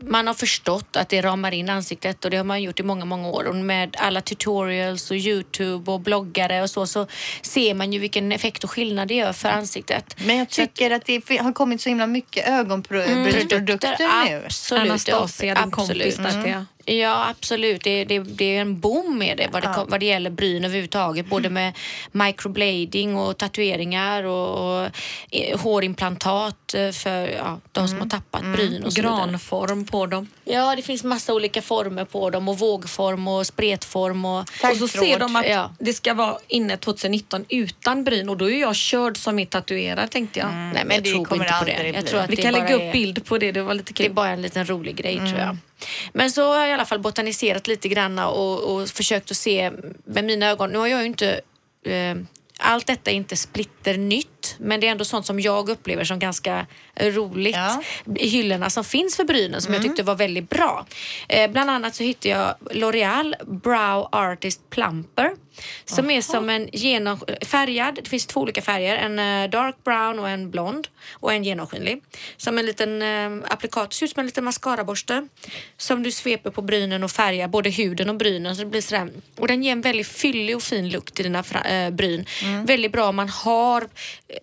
man har förstått att det ramar in ansiktet och det har man gjort i många, många år. Och med alla tutorials och Youtube och bloggare och så, så ser man ju vilken effekt och skillnad det gör för ansiktet. Men jag tycker att det har kommit så himla mycket ögonbrynsprodukter nu. Absolut. Anastasia, din kompis där till jag. Ja, absolut. Det, det, det är en boom med det vad, det kom, vad det gäller bryn överhuvudtaget. Både med microblading och tatueringar och, och eh, hårimplantat eh, för ja, de som har tappat bryn och. Granform på dem. Ja, det finns massa olika former på dem och vågform och spretform och... Och så ser de att Ja. det ska vara inne 2019 utan bryn och då är jag körd som är tatuerad tänkte jag. Nej, men jag det tror kommer inte på det. Jag tror att Vi kan lägga upp är, bild på det, det var lite Det är kul. bara en liten rolig grej tror jag. Men så har jag i alla fall botaniserat lite grann och, och försökt att se med mina ögon. Nu har jag ju inte... Eh, allt detta är inte splitter nytt, men det är ändå sånt som jag upplever som ganska roligt. Ja. I hyllorna som finns för brynen som jag tyckte var väldigt bra. Eh, bland annat så hittade jag L'Oreal Brow Artist Plumper som är som en genom, färgad, det finns två olika färger, en eh, dark brown och en blond och en genomskinlig. Som en liten eh, applikat, ser ut som en liten mascaraborste som du sveper på brynen och färgar både huden och brynen så det blir sådär. Och den ger en väldigt fyllig och fin look till dina fra, eh, bryn. Väldigt bra om man har,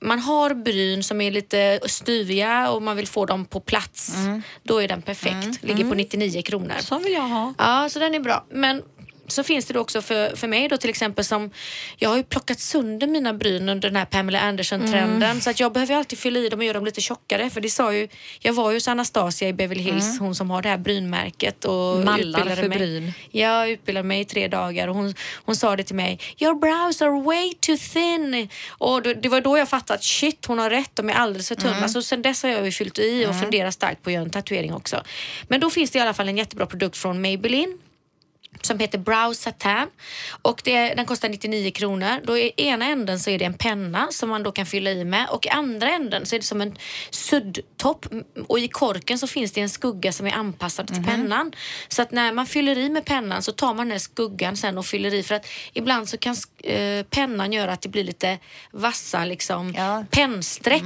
man har bryn som är lite styviga och man vill få dem på plats. Då är den perfekt. Ligger på 99 kronor. Så vill jag ha. Ja, så den är bra. Men så finns det också för, för mig då till exempel som, jag har ju plockat sönder mina bryn under den här Pamela Anderson-trenden Mm. så att jag behöver alltid fylla i dem och göra dem lite tjockare för det sa ju, jag var ju hos Anastasia i Beverly Hills, hon som har det här brynmärket och Mm. Mallar för mig. bryn. Jag utbildade mig i tre dagar och hon, hon sa det till mig, your brows are way too thin. Och då, det var då jag fattade att shit, hon har rätt, de är alldeles för tunna. Så sen dess har jag ju fyllt i och funderat starkt på att göra en tatuering också. Men då finns det i alla fall en jättebra produkt från Maybelline som heter Brow Satin och det, den kostar 99 kronor. Då i ena änden så är det en penna som man då kan fylla i med och i andra änden så är det som en suddtopp och i korken så finns det en skugga som är anpassad till pennan. Så att när man fyller i med pennan så tar man den här skuggan sen och fyller i för att ibland så kan eh, pennan göra att det blir lite vassa liksom Ja. pennstreck.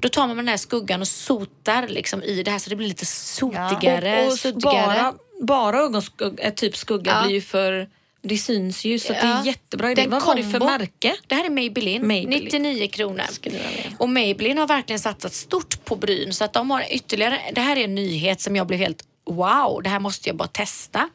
Då tar man den här skuggan och sotar liksom i det här så det blir lite sotigare, och och suddigare. bara, bara ögonskugga, eh, typ skugga Ja. blir ju för... Det syns ju så att det Ja. är jättebra idé. Den Vad var det för kombo- märke? Det här är Maybelline, Maybelline. 99 kronor. Och Maybelline har verkligen satsat stort på bryn så att de har ytterligare, det här är en nyhet som jag blev helt Wow, det här måste jag bara testa.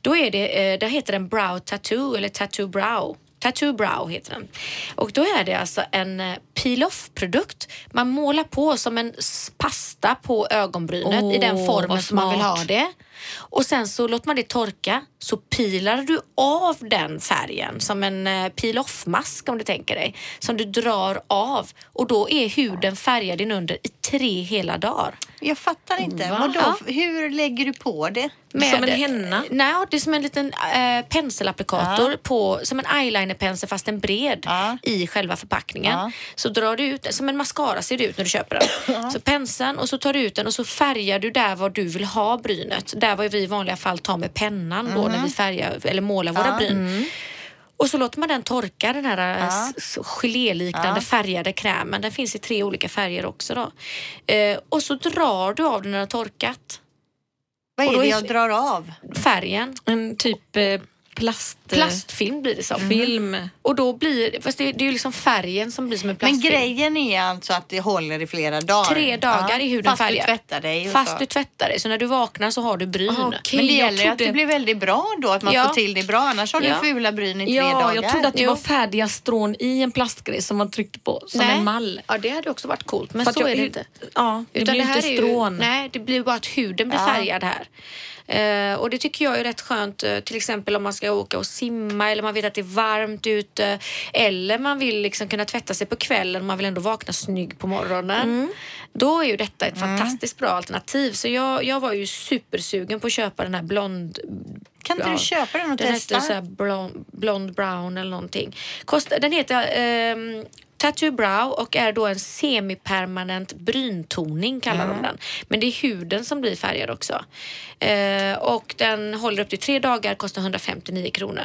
Då är det, eh, det heter den Brow Tattoo eller Tattoo Brow. Tattoo Brow heter den. Och då är det alltså en eh, peel-off-produkt. Man målar på som en pasta på ögonbrynet i den formen som man vill ha det. Och sen så låter man det torka så pilar du av den färgen som en eh, peel-off-mask om du tänker dig. Som du drar av och då är huden färgad inunder i tre hela dagar. Jag fattar inte. Va? Vadå? Ja. Hur lägger du på det? Som en henna? Nej, det är som en liten äh, penselapplikator på, som en eyelinerpensel fast en bred Ja. i själva förpackningen. Ja. Så drar du ut som en mascara ser det ut när du köper den. Så penseln och så tar du ut den och så färgar du där var du vill ha brynet. Där var vi i vanliga fall tar med pennan då när vi färgar eller målar våra Ja. bryn. Och så låter man den torka, den här Ja. ja. geléliknande Ja. färgade krämen. Den finns i tre olika färger också. Då. Eh, och så drar du av den när den har torkat. Vad är det jag drar av? Färgen. En typ eh, plast... Plastfilm blir det som. Film. Och då blir fast det, det är ju liksom färgen som blir som en Men plastfilm. grejen är alltså att det håller i flera dagar. Tre dagar i huden Fast färgad. du tvättar dig. Fast så. du tvättar dig, så när du vaknar så har du bryn. Ah, okej. Men det jag gäller ju att trodde- det blir väldigt bra då, att man Ja. får till det bra. Annars har du Ja. fula bryn i tre Ja, dagar. jag trodde att det Jo. var färdiga strån i en plastgrej som man tryckte på som Nej. en mall. Ja, det hade också varit coolt, men För så jag är det inte. Ja, det blir inte är ju- strån. nej, det blir bara att huden blir Ja. färgad här. Eh, och det tycker jag är rätt skönt, eh, till exempel om man ska åka och simma eller man vet att det är varmt ute eller man vill liksom kunna tvätta sig på kvällen och man vill ändå vakna snygg på morgonen. Mm. Då är ju detta ett fantastiskt bra alternativ. Så jag, jag var ju supersugen på att köpa den här blond... Kan inte du köpa den och den testa? hette så här blond, blond brown eller någonting. Kost, den heter ehm, Tattoo Brow och är då en semipermanent bryntoning kallar Mm. de den. Men det är huden som blir färgad också. Eh, och den håller upp till tre dagar, kostar 159 kronor.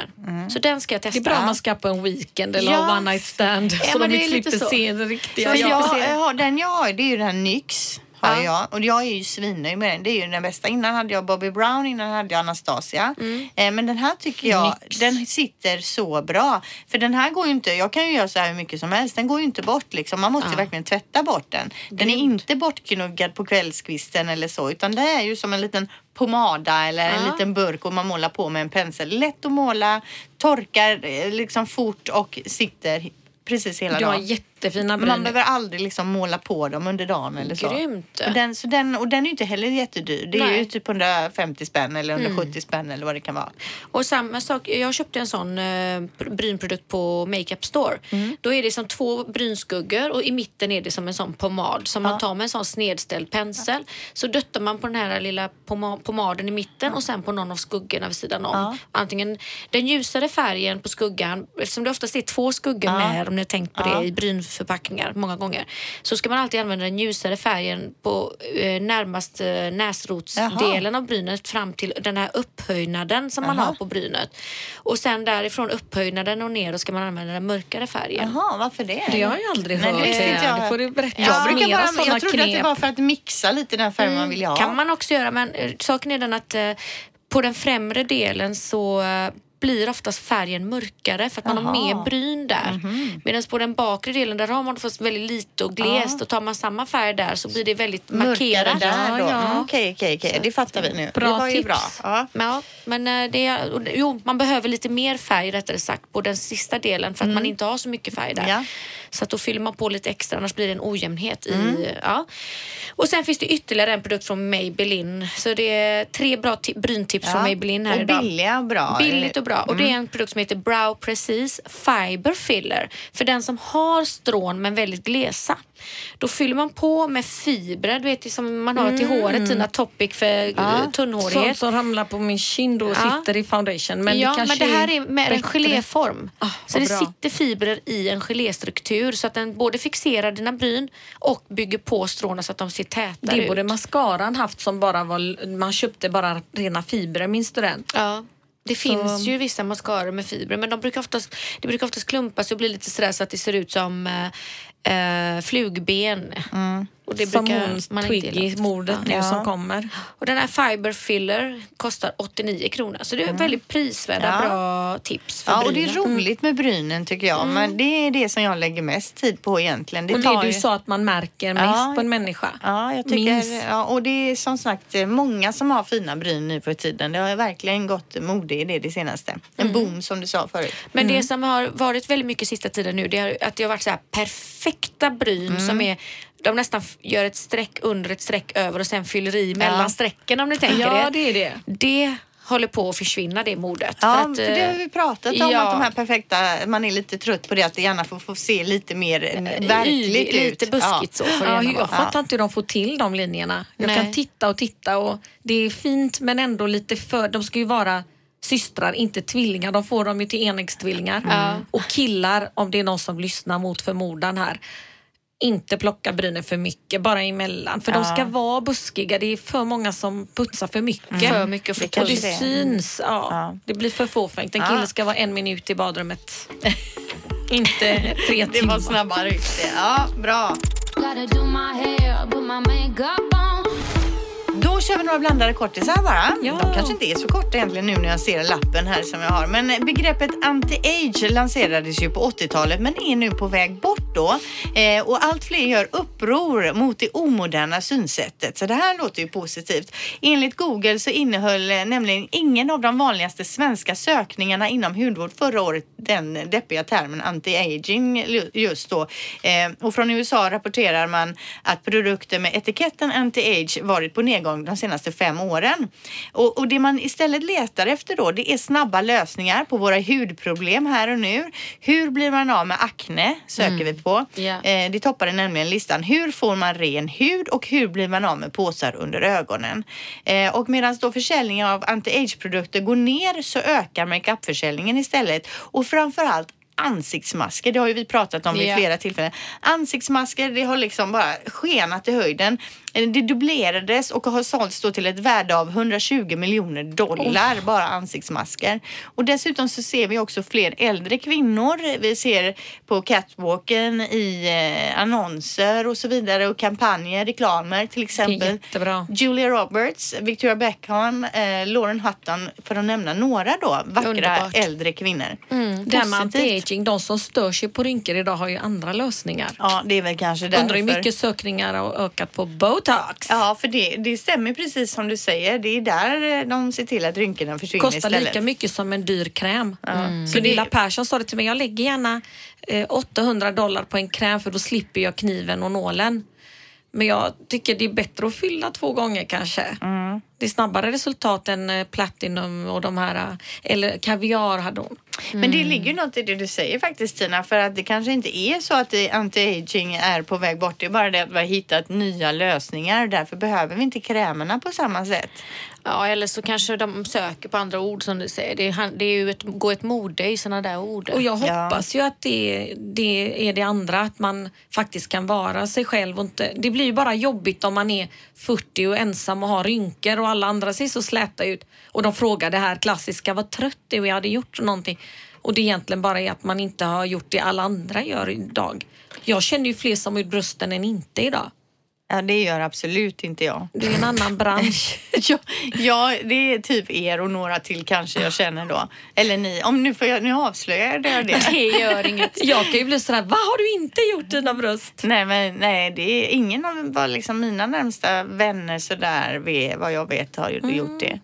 Så den ska jag Det testa. är bra om man ska på en weekend eller Ja. one night stand Ja, så de det inte slipper så. se den riktiga. Ja, jag, jag har, den jag har det är ju den här NYX. Har Ja. jag. Och jag är ju svinnöjd med den. Det är ju den bästa. Innan hade jag Bobby Brown, innan hade jag Anastasia. Mm. Eh, men den här tycker jag, den sitter så bra. För den här går ju inte, jag kan ju göra så här hur mycket som helst. Den går ju inte bort liksom. Man måste ju Ja. verkligen tvätta bort den. Den är inte bortknuggad på kvällskvisten eller så. Utan det är ju som en liten pomada eller en Ja. liten burk och man målar på med en pensel. Lätt att måla, torkar eh, liksom fort och sitter precis hela dagen. Jättefina Men man bryn. behöver aldrig liksom måla på dem under dagen eller så. Grymt. Och den, så den, och den är ju inte heller jättedyr. Det är Nej. ju typ 150 spänn eller 170 spänn eller vad det kan vara. Och samma sak, jag köpte en sån eh, brynprodukt på Makeup Store. Mm. Då är det som två brynskuggor och i mitten är det som en sån pomad som man tar med en sån snedställd pensel. Så döttar man på den här lilla poma- pomaden i mitten och sen på någon av skuggorna vid sidan om. Ja. Antingen den ljusare färgen på skuggan, eftersom det oftast är två skuggor Ja. med om ni har tänkt på Ja. det i brynförpackningar många gånger. Så ska man alltid använda den ljusare färgen på eh, närmast eh, näsrotsdelen av brynet fram till den här upphöjnaden som man Jaha. har på brynet. Och sen därifrån upphöjnaden och ner då ska man använda den mörkare färgen. Jaha, varför det? Det har jag aldrig Nej, hört. det visste inte jag. Det får du berätta. jag, brukar bara, jag trodde att det knep. var för att mixa lite den färg man vill ha. kan man också göra men eh, saken är den att eh, på den främre delen så eh, blir oftast färgen mörkare för att man har Jaha. mer bryn där. Medan på den bakre delen där har man fått väldigt lite och glest och tar man samma färg där så blir det väldigt Mörkare markerat. där då. Ja, ja. Mm, Okej, okej, okej. Det fattar vi nu. Bra det var ju tips. bra. Ja. Ja, men eh, det jo, man behöver lite mer färg rättare sagt på den sista delen för att man inte har så mycket färg där. Mm. Ja. Så att då fyller man på lite extra annars blir det en ojämnhet Mm. i... Ja. Och sen finns det ytterligare en produkt från Maybelline. Så det är tre bra ti- bryntips från Maybelline här och idag. billiga och bra. Billigt och bra. Och Mm. det är en produkt som heter Brow Precise Fiber Filler. För den som har strån men väldigt glesa. Då fyller man på med fibrer, du vet som man har till håret, Tina Topic för ja. Sånt tunnhårighet. som ramlar på min kind och Ja. sitter i foundation. Men ja, det kanske men det här är med en bättre. geléform. Ah, så det bra. sitter fibrer i en geléstruktur så att den både fixerar dina bryn och bygger på stråna så att de ser tätare Det ut. borde mascaran haft som bara var, man köpte bara rena fibrer, minns du den? Ja. Det finns ju vissa mascaror med fibrer men de brukar oftast, det brukar oftast klumpas och bli lite sådär så att det ser ut som eh, flugben. Mm. Och det som brukar man inte gilla. Twiggy-mordet nu Ja. som kommer. Och den här Fiber Filler kostar 89 kronor så det är väldigt prisvärda Ja. bra tips för Ja, och det är brynen. roligt med brynen tycker jag. Men det är det som jag lägger mest tid på egentligen. Det Och det du ju- sa att man märker mest Ja. på en människa. Ja, jag tycker, ja, och det är som sagt eh, många som har fina bryn nu för tiden. Det har verkligen gått mode i det det senaste. En boom som du sa förut. Men det som har varit väldigt mycket sista tiden nu det är att det har varit så här perfekta bryn som är de nästan gör ett streck under ett streck över och sen fyller i mellan Ja. strecken om ni tänker Ja, det är det. Det håller på att försvinna det modet. Ja, för, för, att, det har eh, vi pratat om ja. att de här perfekta, man är lite trött på det att det gärna får, får se lite mer eh, yvigt, verkligt ut. lite buskigt så får det Ja, jag fattar inte hur de får till de linjerna. Jag Nej. kan titta och titta och det är fint men ändå lite för... De ska ju vara systrar, inte tvillingar. De får dem ju till enäggstvillingar. Och killar, om det är någon som lyssnar mot förmodan här, inte plocka brynen för mycket, bara emellan. För de ska vara buskiga. Det är för många som putsar för mycket. För mycket och för Det det det syns. Ja. Ja. Det blir för fåfängt. En Ja. kille ska vara en minut i badrummet. inte tre <laughs> Det timmar. var snabbare det. Ja, bra. Då kör vi några blandade kortisar bara. Ja. De kanske inte är så korta egentligen nu när jag ser lappen här som jag har. Men begreppet anti-age lanserades ju på 80-talet men är nu på väg bort då. Eh, och allt fler gör uppror mot det omoderna synsättet. Så det här låter ju positivt. Enligt Google så innehöll eh, nämligen ingen av de vanligaste svenska sökningarna inom hudvård förra året den deppiga termen anti-aging ju- just då. Eh, och från USA rapporterar man att produkter med etiketten anti-age varit på nedgång de senaste fem åren. Och, och det man istället letar efter då det är snabba lösningar på våra hudproblem här och nu. Hur blir man av med akne? Söker vi på. Ja. Eh, det toppade nämligen listan. Hur får man ren hud och hur blir man av med påsar under ögonen? Eh, och medan då försäljningen av anti-age-produkter går ner så ökar makeupförsäljningen istället. Och framförallt ansiktsmasker, det har ju vi pratat om vid Ja. flera tillfällen. Ansiktsmasker, det har liksom bara skenat i höjden. Det dubblerades och har sålts då till ett värde av 120 miljoner dollar, bara ansiktsmasker. Och dessutom så ser vi också fler äldre kvinnor. Vi ser på catwalken i eh, annonser och så vidare och kampanjer, reklamer till exempel. Julia Roberts, Victoria Beckham, eh, Lauren Hutton för att nämna några då vackra Underbart. äldre kvinnor. Det här med anti-aging, de som stör sig på rynkor idag har ju andra lösningar. Ja, det är väl kanske därför. Undrar hur mycket sökningar har ökat på botox. Ja, för det, det stämmer precis som du säger. Det är där eh, de ser till att rynkorna försvinner Kostar istället. lika mycket som en dyr kräm. Mm. Så Gunilla Persson sa det till mig, jag lägger gärna eh, 800 dollar på en kräm för då slipper jag kniven och nålen. Men jag tycker det är bättre att fylla två gånger kanske. Mm. Det är snabbare resultat än eh, Platinum och de här, eh, eller Kaviar hade hon. Men det ligger ju något i det du säger faktiskt Tina, för att det kanske inte är så att anti-aging är på väg bort. Det är bara det att vi har hittat nya lösningar. Därför behöver vi inte krämerna på samma sätt. Ja, eller så kanske de söker på andra ord som du säger. Det är, det är ju ett, gå ett mode i sådana där ord. Och jag Ja. hoppas ju att det, det är det andra, att man faktiskt kan vara sig själv. Och inte, det blir ju bara jobbigt om man är 40 och ensam och har rynkor och alla andra ser så släta ut. Och de frågar det här klassiska, vad trött du är, jag hade gjort någonting. Och det egentligen bara är att man inte har gjort det alla andra gör idag. Jag känner ju fler som har gjort brösten än inte idag. Ja, det gör absolut inte jag. Det är en annan bransch. <laughs> ja, ja, det är typ er och några till kanske jag känner då. Eller ni. Om nu, får jag, nu avslöjar jag det. <laughs> Det gör inget. Jag kan ju bli sådär, vad har du inte gjort dina bröst? Nej, men nej, det är ingen av vad liksom mina närmsta vänner sådär, vad jag vet, har ju gjort det.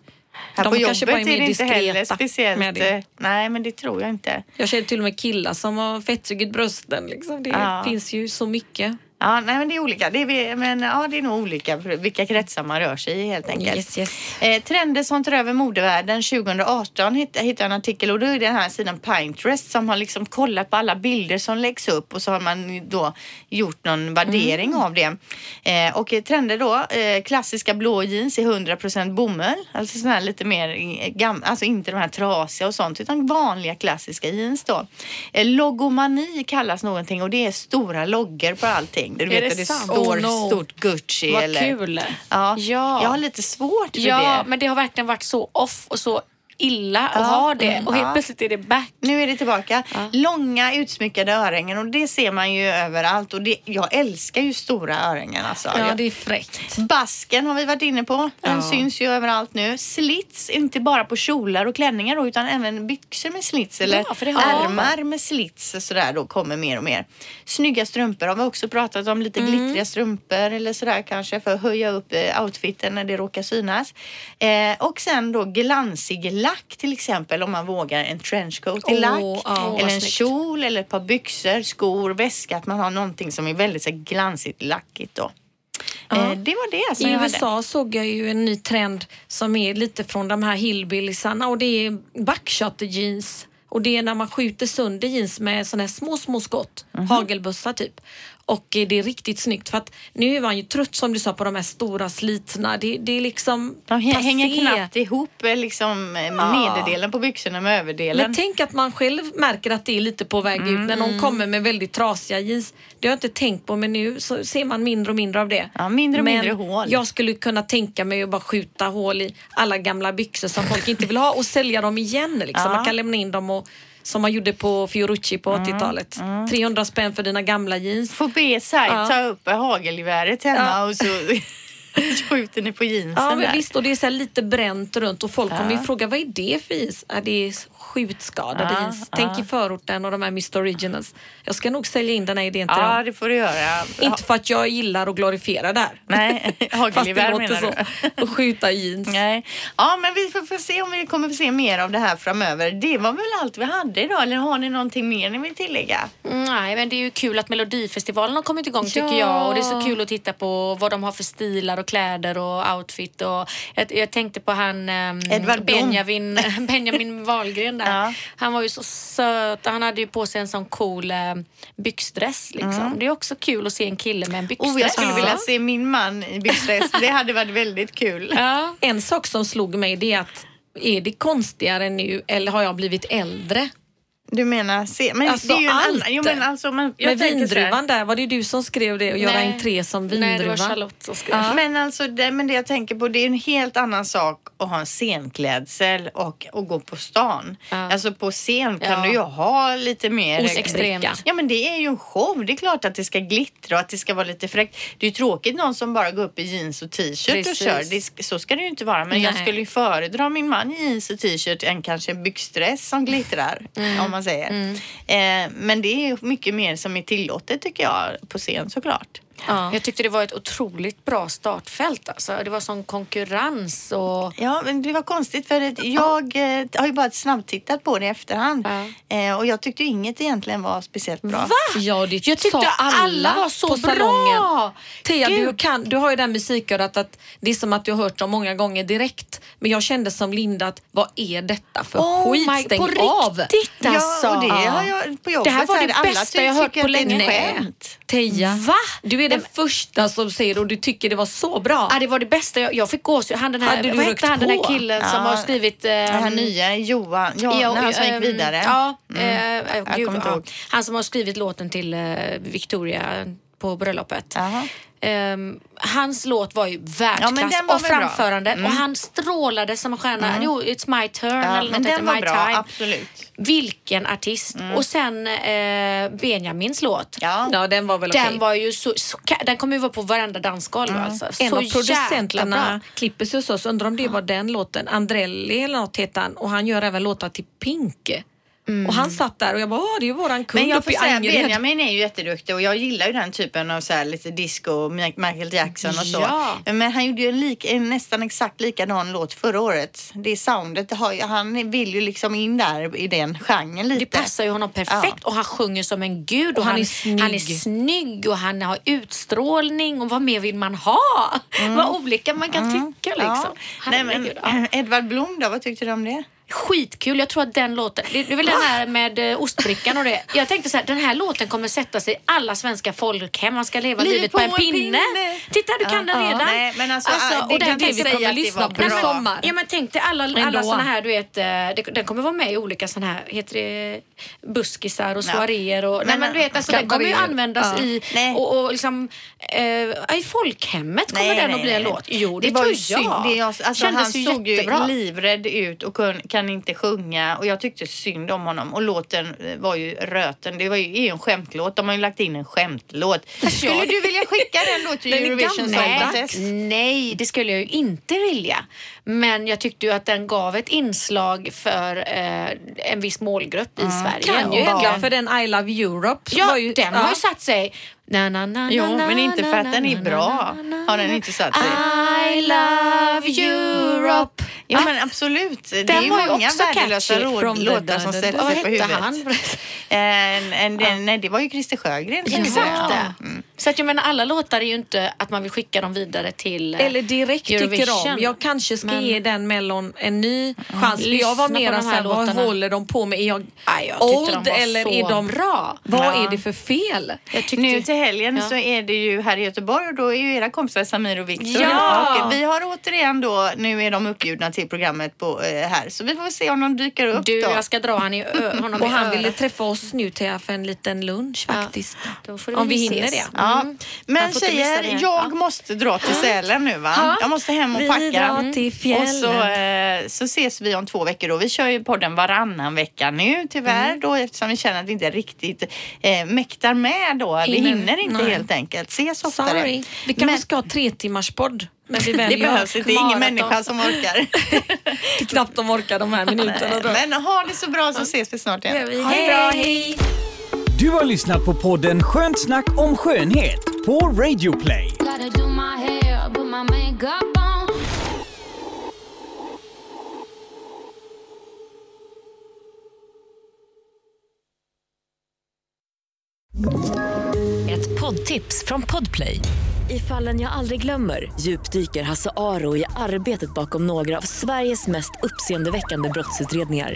Här De på kanske jobbet bara är är det inte heller speciellt. eh, Nej, men det tror jag inte. Jag känner till och med killar som har fettsugit brösten. Liksom. Det Ja. finns ju så mycket. Ja, nej, men det är olika. Det är, men, ja, det är nog olika vilka kretsar man rör sig i helt enkelt. Yes, yes. Eh, trender som tar över modevärlden 2018 hittade jag en artikel och då är det den här sidan Pinterest som har liksom kollat på alla bilder som läggs upp och så har man då gjort någon värdering Mm. av det. Eh, och trender då, eh, klassiska blå jeans i 100% bomull, alltså sådana här lite mer eh, gam- alltså inte de här trasiga och sånt utan vanliga klassiska jeans då. Eh, logomani kallas någonting och det är stora loggor på allting. Du vet det det står Oh, no. stort Gucci Vad eller... kul. Ja. Ja. Jag har lite svårt för Ja, det. men det har verkligen varit så off och så illa att Ja, ha det. mm, och helt ja. plötsligt är det back. Nu är det tillbaka. Långa utsmyckade örhängen och det ser man ju överallt och det, jag älskar ju stora örhängen alltså. Ja, det är fräckt. Basken har vi varit inne på. Den Ja. syns ju överallt nu. Slits, inte bara på kjolar och klänningar då, utan även byxor med slits eller Ja, för det har- ärmar med slits och sådär då kommer mer och mer. Snygga strumpor har vi också pratat om. Lite glittriga strumpor eller sådär kanske för att höja upp eh, outfiten när det råkar synas. Eh, och sen då glansig lack till exempel om man vågar en trenchcoat i Åh, lack. vad eller en snyggt. kjol eller ett par byxor, skor, väska. Att man har någonting som är väldigt så glansigt lackigt då. Ja. Eh, det var det som I jag hade. USA såg jag ju en ny trend som är lite från de här hillbilliesarna och det är buckshot jeans. Och det är när man skjuter sönder jeans med såna här små, små skott. Mhm. Hagelbussar typ. Och eh, det är riktigt snyggt för att nu är man ju trött som du sa på de här stora slitna. Det, det är liksom De hä- hänger passé. knappt ihop eh, liksom, eh, Ja. nederdelen på byxorna med överdelen. Men tänk att man själv märker att det är lite på väg ut när Mm. någon kommer med väldigt trasiga jeans. Det har jag inte tänkt på men nu så ser man mindre och mindre av det. Ja, mindre och men mindre hål. Jag skulle kunna tänka mig att bara skjuta hål i alla gamla byxor som folk inte vill ha och sälja dem igen. Liksom. Ja. Man kan lämna in dem och som man gjorde på Fiorucci på 80-talet. 300 spänn för dina gamla jeans. Får be Sai Ja. ta upp hagelgeväret hemma Ja. och så <laughs> skjuter ni på jeansen Ja, men där. visst, och det är så lite bränt runt och folk kommer ju fråga vad är det för jeans? Ja, det skjutskadade Ja, jeans. Tänk i förorten och de här Mr Originals. Jag ska nog sälja in den här idén till Ja, dem. det får du göra. Inte för att jag gillar att glorifiera det här. Nej, <laughs> Fast det hagelgevär låter menar så. <laughs> Och skjuta jeans. Nej. Ja, men vi får, får se om vi kommer få se mer av det här framöver. Det var väl allt vi hade idag, eller har ni någonting mer ni vill tillägga? Mm, Nej, men det är ju kul att Melodifestivalen har kommit igång tycker Ja. jag. Och det är så kul att titta på vad de har för stilar och kläder och outfit. Och jag, jag tänkte på han Edvard Blom. Benjamin, <laughs> Benjamin Wahlgren där. Ja. Han var ju så söt han hade ju på sig en sån cool eh, byxdress. Liksom. Det är också kul att se en kille med en byxdress. Oh, jag skulle Ja. vilja se min man i byxdress. Det hade varit väldigt kul. Ja. En sak som slog mig det är att är det konstigare nu eller har jag blivit äldre? Du menar se, men Alltså, det är ju en allt. annan... Jo, men alltså, man, jag här- vindruvan där, var det du som skrev det och göra Nej. entré som Nej, det var vindruva? Charlotte som skrev. Ja. Men alltså det, men det jag tänker på det är en helt annan sak att ha en scenklädsel och, och gå på stan. Ja. Alltså på scen kan Ja. du ju ha lite mer. Extremt. Ja men det är ju en show. Det är klart att det ska glittra och att det ska vara lite fräckt. Det är ju tråkigt någon som bara går upp i jeans och t-shirt och kör. Det, så ska det ju inte vara. Men jag Nej. skulle ju föredra min man i jeans och t-shirt än kanske en byxdress som glittrar. Om man säger. Eh, men det är mycket mer som är tillåtet tycker jag på scen såklart. Ja. Jag tyckte det var ett otroligt bra startfält. Alltså. Det var sån konkurrens och... Ja, men det var konstigt för att jag eh, har ju bara snabbtittat på det i efterhand. Ja. Eh, och jag tyckte inget egentligen var speciellt bra. Ja, det Jag tyckte alla, alla var så på bra. salongen. Thea, du, kan, du har ju den musikörat att det är som att du har hört dem många gånger direkt. Men jag kände som Linda att vad är detta för Oh skit? my- Stäng på av! riktigt alltså. Ja, och det Ja. har jag på jobbet. Det här var det alla bästa jag hört på det länge. skämt. Teija, Va? du är den första som säger och du tycker det var så bra. Ja, det var det bästa. Jag, jag fick gåshud. Han den här, Hade du vad hette han den här killen som Ja, har skrivit... Det här ehm, nya Johan, ja, när han som gick ehm, vidare. Ja, eh, Jag gud, ja. Han som har skrivit låten till eh, Victoria på bröllopet. Ehm, hans låt var ju Ja, världsklass den var och framförandet Mm. och han strålade som en stjärna. Jo, It's my turn Ja, eller något heter den var My bra, time. absolut. Vilken artist. Och sen eh, Benjamins låt. Ja. Ja, den var väl Den okej. var ju så, så Den kommer ju vara på varenda dansgolv alltså. En så av producenterna klipper sig hos oss. Undrar om det var den låten. Andrelli eller något heter han. Och han gör även låtar till Pink. Och han satt där och jag bara, Åh, det är ju våran kund Men jag uppe får i säga, Angered. Benjamin är ju jätteduktig och jag gillar ju den typen av så här lite disco, Michael Jackson och så. Ja. Men han gjorde ju en, lik, en nästan exakt likadan låt förra året. Det soundet, han vill ju liksom in där i den genren lite. Det passar ju honom perfekt och han sjunger som en gud och, han han, är snygg. han är snygg och han har utstrålning och vad mer vill man ha? Vad olika man kan tycka liksom. Mm. Ja. Nej, men, ja. Edvard Blom då, vad tyckte du om det? Skitkul, jag tror att den låten, det det är väl den här med eh, ostbrickan och det. Jag tänkte så här, den här låten kommer sätta sig i alla svenska folkhem. Man ska leva Liv livet på, på en en pinne. pinne. Titta, du kan Ja, den ja, redan. nej, men alltså, ah, det och den kan det vi kommer det lyssna på i sommar. Ja men tänk dig alla, alla Ändå. såna här du vet, eh, det, den kommer vara med i olika såna här, heter det buskisar och Ja. soaréer och, nej Men, du vet alltså den kommer ju användas ja. i, Nej. och, och liksom, eh, i folkhemmet kommer den att bli en låt. Jo det, var tror jag. Det är, alltså, han såg ju livrädd ut och kun, kan inte sjunga och jag tyckte synd om honom och låten eh, var ju röten. Det var ju, är en skämtlåt. De har ju lagt in en skämtlåt. Skulle du vilja skicka den då till <laughs> Den Eurovision Song. Contest? Nej, det skulle jag ju inte vilja. Men jag tyckte ju att den gav ett inslag för eh, en viss målgrupp i Sverige. Kan ju barn. för den I Love Europe. Ja, var ju, den har ju satt sig. Na, na, na, Jo, men inte för att den är bra. Har den inte satt sig? I love Europe. Ja men absolut. Det är ju många värdelösa låtar som sätter Vad sig på hette huvudet. han? <laughs> En, en, den, nej, det var ju Christer Sjögren. Exakt Ja. Så att jag menar alla låtar är ju inte att man vill skicka dem vidare till eh, Eller direkt tycker Eurovision. om. Jag kanske ska Men- ge den mellon en ny chans. För Lyssna jag var på mer de här såhär, vad håller de på med? Är jag Aj, jag old eller är de bra. Vad Ja. är det för fel? Jag tyckte, Nu till helgen Ja. så är det ju här i Göteborg och då är ju era kompisar Samir och Viktor. Ja! Och vi har återigen då, nu är de uppbjudna till programmet på, eh, här så vi får se om de dyker upp du, då. jag ska dra han i ö, honom Och i han ville träffa oss nu till för en liten lunch Ja. faktiskt. Då får Om vi ses. hinner det. Ja. Mm. Men tjejer, jag Ja. måste dra till Sälen nu va? Ja. Jag måste hem och Vi packa. Mm. drar till fjällen. Och så, eh, så ses vi om två veckor då. Vi kör ju podden varannan vecka nu tyvärr Mm. då eftersom vi känner att vi inte riktigt eh, mäktar med då. vi Hinner. hinner inte Nej. helt enkelt. Ses oftare. Sorry. Vi kanske ska ha tre timmars podd. Men vi <laughs> Det behövs inte, det är ingen människa som orkar. <laughs> Det är knappt de orkar de här <laughs> minuterna. Då. Men ha det så bra så ses vi snart igen. vi. Ha det bra, Hej! Du har lyssnat på podden Skönt snack om skönhet på Radio Play. Ett poddtips från Podplay. I fallen jag aldrig glömmer djupdyker Hasse Aro i arbetet bakom några av Sveriges mest uppseendeväckande brottsutredningar.